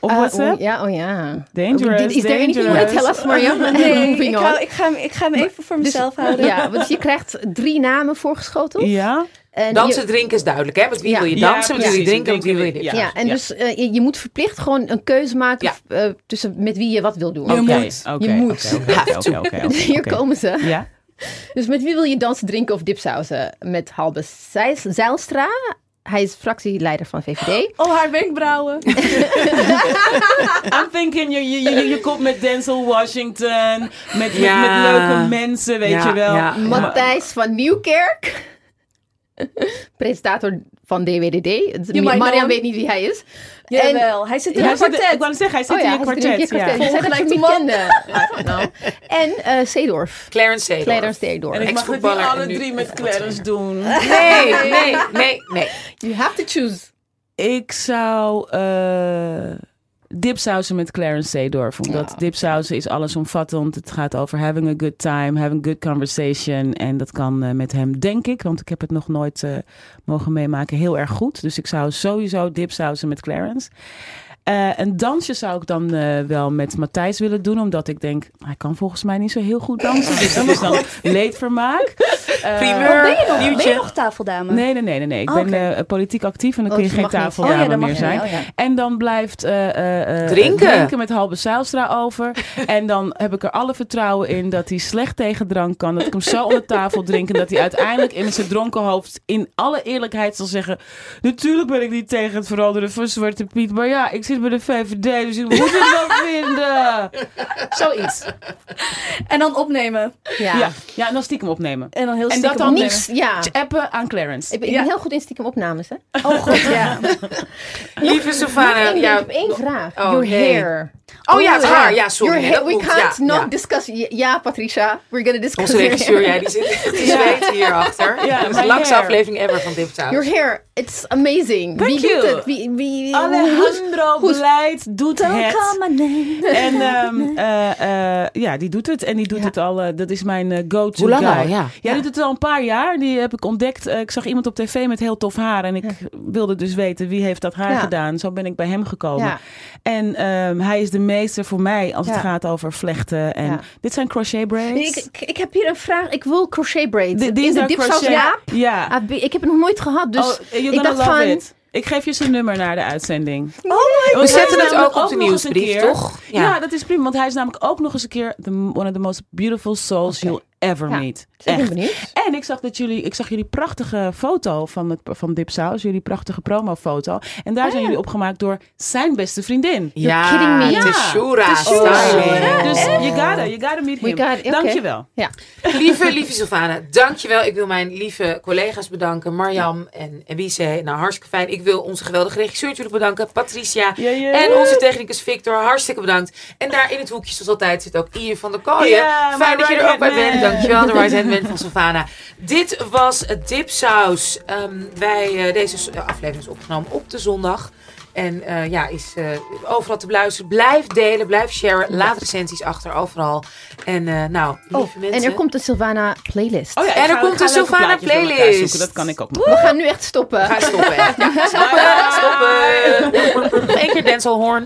Speaker 3: Op
Speaker 2: Ah,
Speaker 3: WhatsApp?
Speaker 2: oh, ja, oh ja.
Speaker 3: Dangerous,
Speaker 2: Is there anything you want tell us, Mariam?
Speaker 4: Nee, <laughs> ik ik, ga, hem- ik ga hem even voor mezelf houden.
Speaker 2: Ja, want je krijgt drie namen voorgeschoteld.
Speaker 3: Ja?
Speaker 2: En
Speaker 1: Dansen,
Speaker 2: je-
Speaker 1: drinken is duidelijk. Hè? Met wie
Speaker 2: Ja.
Speaker 1: wil je
Speaker 3: Ja,
Speaker 1: dansen, met wie wil je drinken, met wie wil je dit.
Speaker 2: Ja, en
Speaker 3: ja.
Speaker 2: dus je, je moet verplicht gewoon een keuze maken
Speaker 1: Ja.
Speaker 2: eh, tussen met wie je wat wil doen.
Speaker 3: Je
Speaker 1: Oké.
Speaker 3: moet. Oké,
Speaker 2: Je moet.
Speaker 3: oké, <laughs>
Speaker 2: Hier komen ze.
Speaker 3: Ja?
Speaker 2: Dus met wie wil je dansen, drinken of dipsausen? Met Halbe Zijlstra, hij is fractieleider van VVD.
Speaker 4: Oh, haar wenkbrauwen. <laughs>
Speaker 3: I'm thinking, je, je, je, je komt met Denzel Washington, met, met,
Speaker 1: Ja.
Speaker 3: met leuke mensen, weet
Speaker 1: Ja,
Speaker 3: je wel.
Speaker 1: ja.
Speaker 2: Matthijs van Nieuwkerk. <laughs> Presentator van DWDD. Marian weet niet wie hij is.
Speaker 4: Jawel, hij zit in
Speaker 3: Hij
Speaker 4: een
Speaker 3: zit, ik
Speaker 4: kwartet.
Speaker 3: wou zeggen, hij zit
Speaker 2: Oh ja,
Speaker 3: in
Speaker 2: hij zit een
Speaker 3: kwartet.
Speaker 2: kwartet.
Speaker 3: ja.
Speaker 2: Niet
Speaker 4: Volgende
Speaker 2: kende. I don't know. En eh Seedorf.
Speaker 1: Clarence Seedorf.
Speaker 2: Clarence Seedorf.
Speaker 3: En ik mag het niet alle drie met Clarence doen.
Speaker 1: Nee, nee, nee, nee.
Speaker 2: You have to choose.
Speaker 3: Ik zou eh dipsausen met Clarence Seedorf. Omdat dipsausen is allesomvattend. Het gaat over having a good time, having good conversation. En dat kan eh, met hem, denk ik, want ik heb het nog nooit eh, mogen meemaken, heel erg goed. Dus ik zou sowieso dipsausen met Clarence. Eh, een dansje zou ik dan eh, wel met Matthijs willen doen. Omdat ik denk, hij kan volgens mij niet zo heel goed dansen. Dus dat is dan <laughs> leedvermaak. Eh,
Speaker 1: Primeur,
Speaker 4: Ben je nog, ben
Speaker 1: nieuwtje.
Speaker 4: je nog tafeldame?
Speaker 3: Nee, nee, nee, nee. nee. Ik
Speaker 4: Oh,
Speaker 3: ben eh, politiek actief en dan
Speaker 2: Oh,
Speaker 3: kun je
Speaker 2: dus
Speaker 3: geen tafeldame
Speaker 4: Oh ja,
Speaker 3: meer zijn.
Speaker 4: niet. Oh, ja.
Speaker 3: En dan blijft eh, eh, eh,
Speaker 1: Drinken.
Speaker 3: drinken met Halbe Zijlstra over. <laughs> en dan heb ik er alle vertrouwen in dat hij slecht tegen drank kan. Dat ik hem zo onder tafel drink. En dat hij uiteindelijk in zijn dronken hoofd in alle eerlijkheid zal zeggen... Natuurlijk ben ik niet tegen het veranderen van Zwarte Piet. Maar ja, ik zit bij de VVD, dus ik moet het wel vinden. <laughs> Zoiets.
Speaker 4: En dan opnemen.
Speaker 2: Ja.
Speaker 3: Ja, ja en dan stiekem opnemen.
Speaker 4: En dan heel
Speaker 3: En
Speaker 4: stiekem
Speaker 3: dat dan
Speaker 4: opnemen.
Speaker 2: Niks, ja.
Speaker 3: Appen aan Clarence.
Speaker 2: Ik ben, ik
Speaker 4: Ja.
Speaker 2: ben heel goed in stiekem opnames, hè?
Speaker 4: Oh god, <laughs> ja.
Speaker 1: Lieve Savannah.
Speaker 2: Ik heb één vraag.
Speaker 1: Oh,
Speaker 2: Your
Speaker 1: nee.
Speaker 2: hair.
Speaker 1: Oh ja, het haar. Ja, sorry.
Speaker 2: Your hair. We
Speaker 1: moet.
Speaker 2: can't
Speaker 1: Ja,
Speaker 2: not
Speaker 1: ja.
Speaker 2: discuss. Ja, Patricia. We're gonna discuss
Speaker 1: Onze
Speaker 2: your
Speaker 1: regisseur, ja, die zit hierachter.
Speaker 3: Ja,
Speaker 1: dat is de langste aflevering ever van Dipsaus.
Speaker 2: Your hair. It's amazing.
Speaker 3: Thank
Speaker 2: wie
Speaker 3: you.
Speaker 2: doet het? Wie, wie,
Speaker 3: Alejandro
Speaker 2: hoe-
Speaker 3: Beleid doet
Speaker 4: Don't
Speaker 3: het.
Speaker 4: call my name.
Speaker 3: En ehm, eh, eh, ja, die doet het. En die doet
Speaker 2: Ja.
Speaker 3: het al. eh, dat is mijn go-to
Speaker 1: Hoe lang
Speaker 3: guy.
Speaker 1: al? Ja.
Speaker 3: Ja, die doet het al een paar jaar. Die heb ik ontdekt. Ik zag iemand op tv met heel tof haar. En ik wilde dus weten wie heeft dat haar gedaan. Zo ben ik bij hem gekomen. En ehm, hij is de meester voor mij als het gaat over vlechten. En dit zijn crochet braids.
Speaker 2: Ik, ik, ik heb hier een vraag. Ik wil crochet braids. In
Speaker 3: is
Speaker 2: de dipsaus
Speaker 3: crochet.
Speaker 2: ja.
Speaker 3: Ja.
Speaker 2: Ah, Ik heb het nog nooit gehad. Dus
Speaker 3: oh, you're
Speaker 2: ik
Speaker 3: gonna love
Speaker 2: van...
Speaker 3: it. Ik geef je zijn nummer naar de uitzending.
Speaker 1: We
Speaker 3: Want
Speaker 1: zetten
Speaker 3: hij
Speaker 1: het ook op de nieuwsbrief, toch?
Speaker 3: Ja. dat is prima. Want hij is namelijk ook nog eens een keer the, one of the most beautiful souls you'll ever
Speaker 2: Ja.
Speaker 3: meet. Echt.
Speaker 2: benieuwd.
Speaker 3: En ik zag, dat jullie, ik zag jullie prachtige foto van, het, van Dipsaus. Jullie prachtige promofoto. En daar zijn jullie opgemaakt door zijn beste vriendin.
Speaker 1: Ja,
Speaker 2: kidding me.
Speaker 1: het
Speaker 3: Ja.
Speaker 1: is Shura.
Speaker 3: Dus you gotta, you gotta meet him.
Speaker 2: got- oké.
Speaker 3: Dankjewel.
Speaker 2: Ja.
Speaker 1: Lieve, lieve Sylvana, dankjewel. Ik wil mijn lieve collega's bedanken. Marjam en Ebise. Nou, hartstikke fijn. Ik wil onze geweldige regisseur natuurlijk bedanken. Patricia.
Speaker 3: Ja, ja.
Speaker 1: En onze technicus Victor. Hartstikke bedankt. En daar in het hoekje, zoals altijd, zit ook Ian van der Kooijen.
Speaker 3: Ja,
Speaker 1: fijn dat je er ook bij bent. Dankjewel, de right hand <laughs> man van Sylvana. Dit was Dipsaus. Ehm wij, eh, deze aflevering is opgenomen op de zondag. En eh, ja, is eh, overal te beluisteren. Blijf delen, blijf sharen. Laat recensies achter, overal. En eh, nou, lieve
Speaker 2: Oh,
Speaker 1: mensen.
Speaker 2: en er komt de Sylvana playlist.
Speaker 3: Oh ja,
Speaker 1: En er
Speaker 3: ga-
Speaker 1: komt
Speaker 3: leuke
Speaker 1: Sylvana playlist.
Speaker 3: zoeken. Dat kan ik ook nog.
Speaker 2: We gaan nu echt stoppen.
Speaker 1: Ga stoppen. <laughs> stoppen. Stoppen. Één keer Denzel Horn.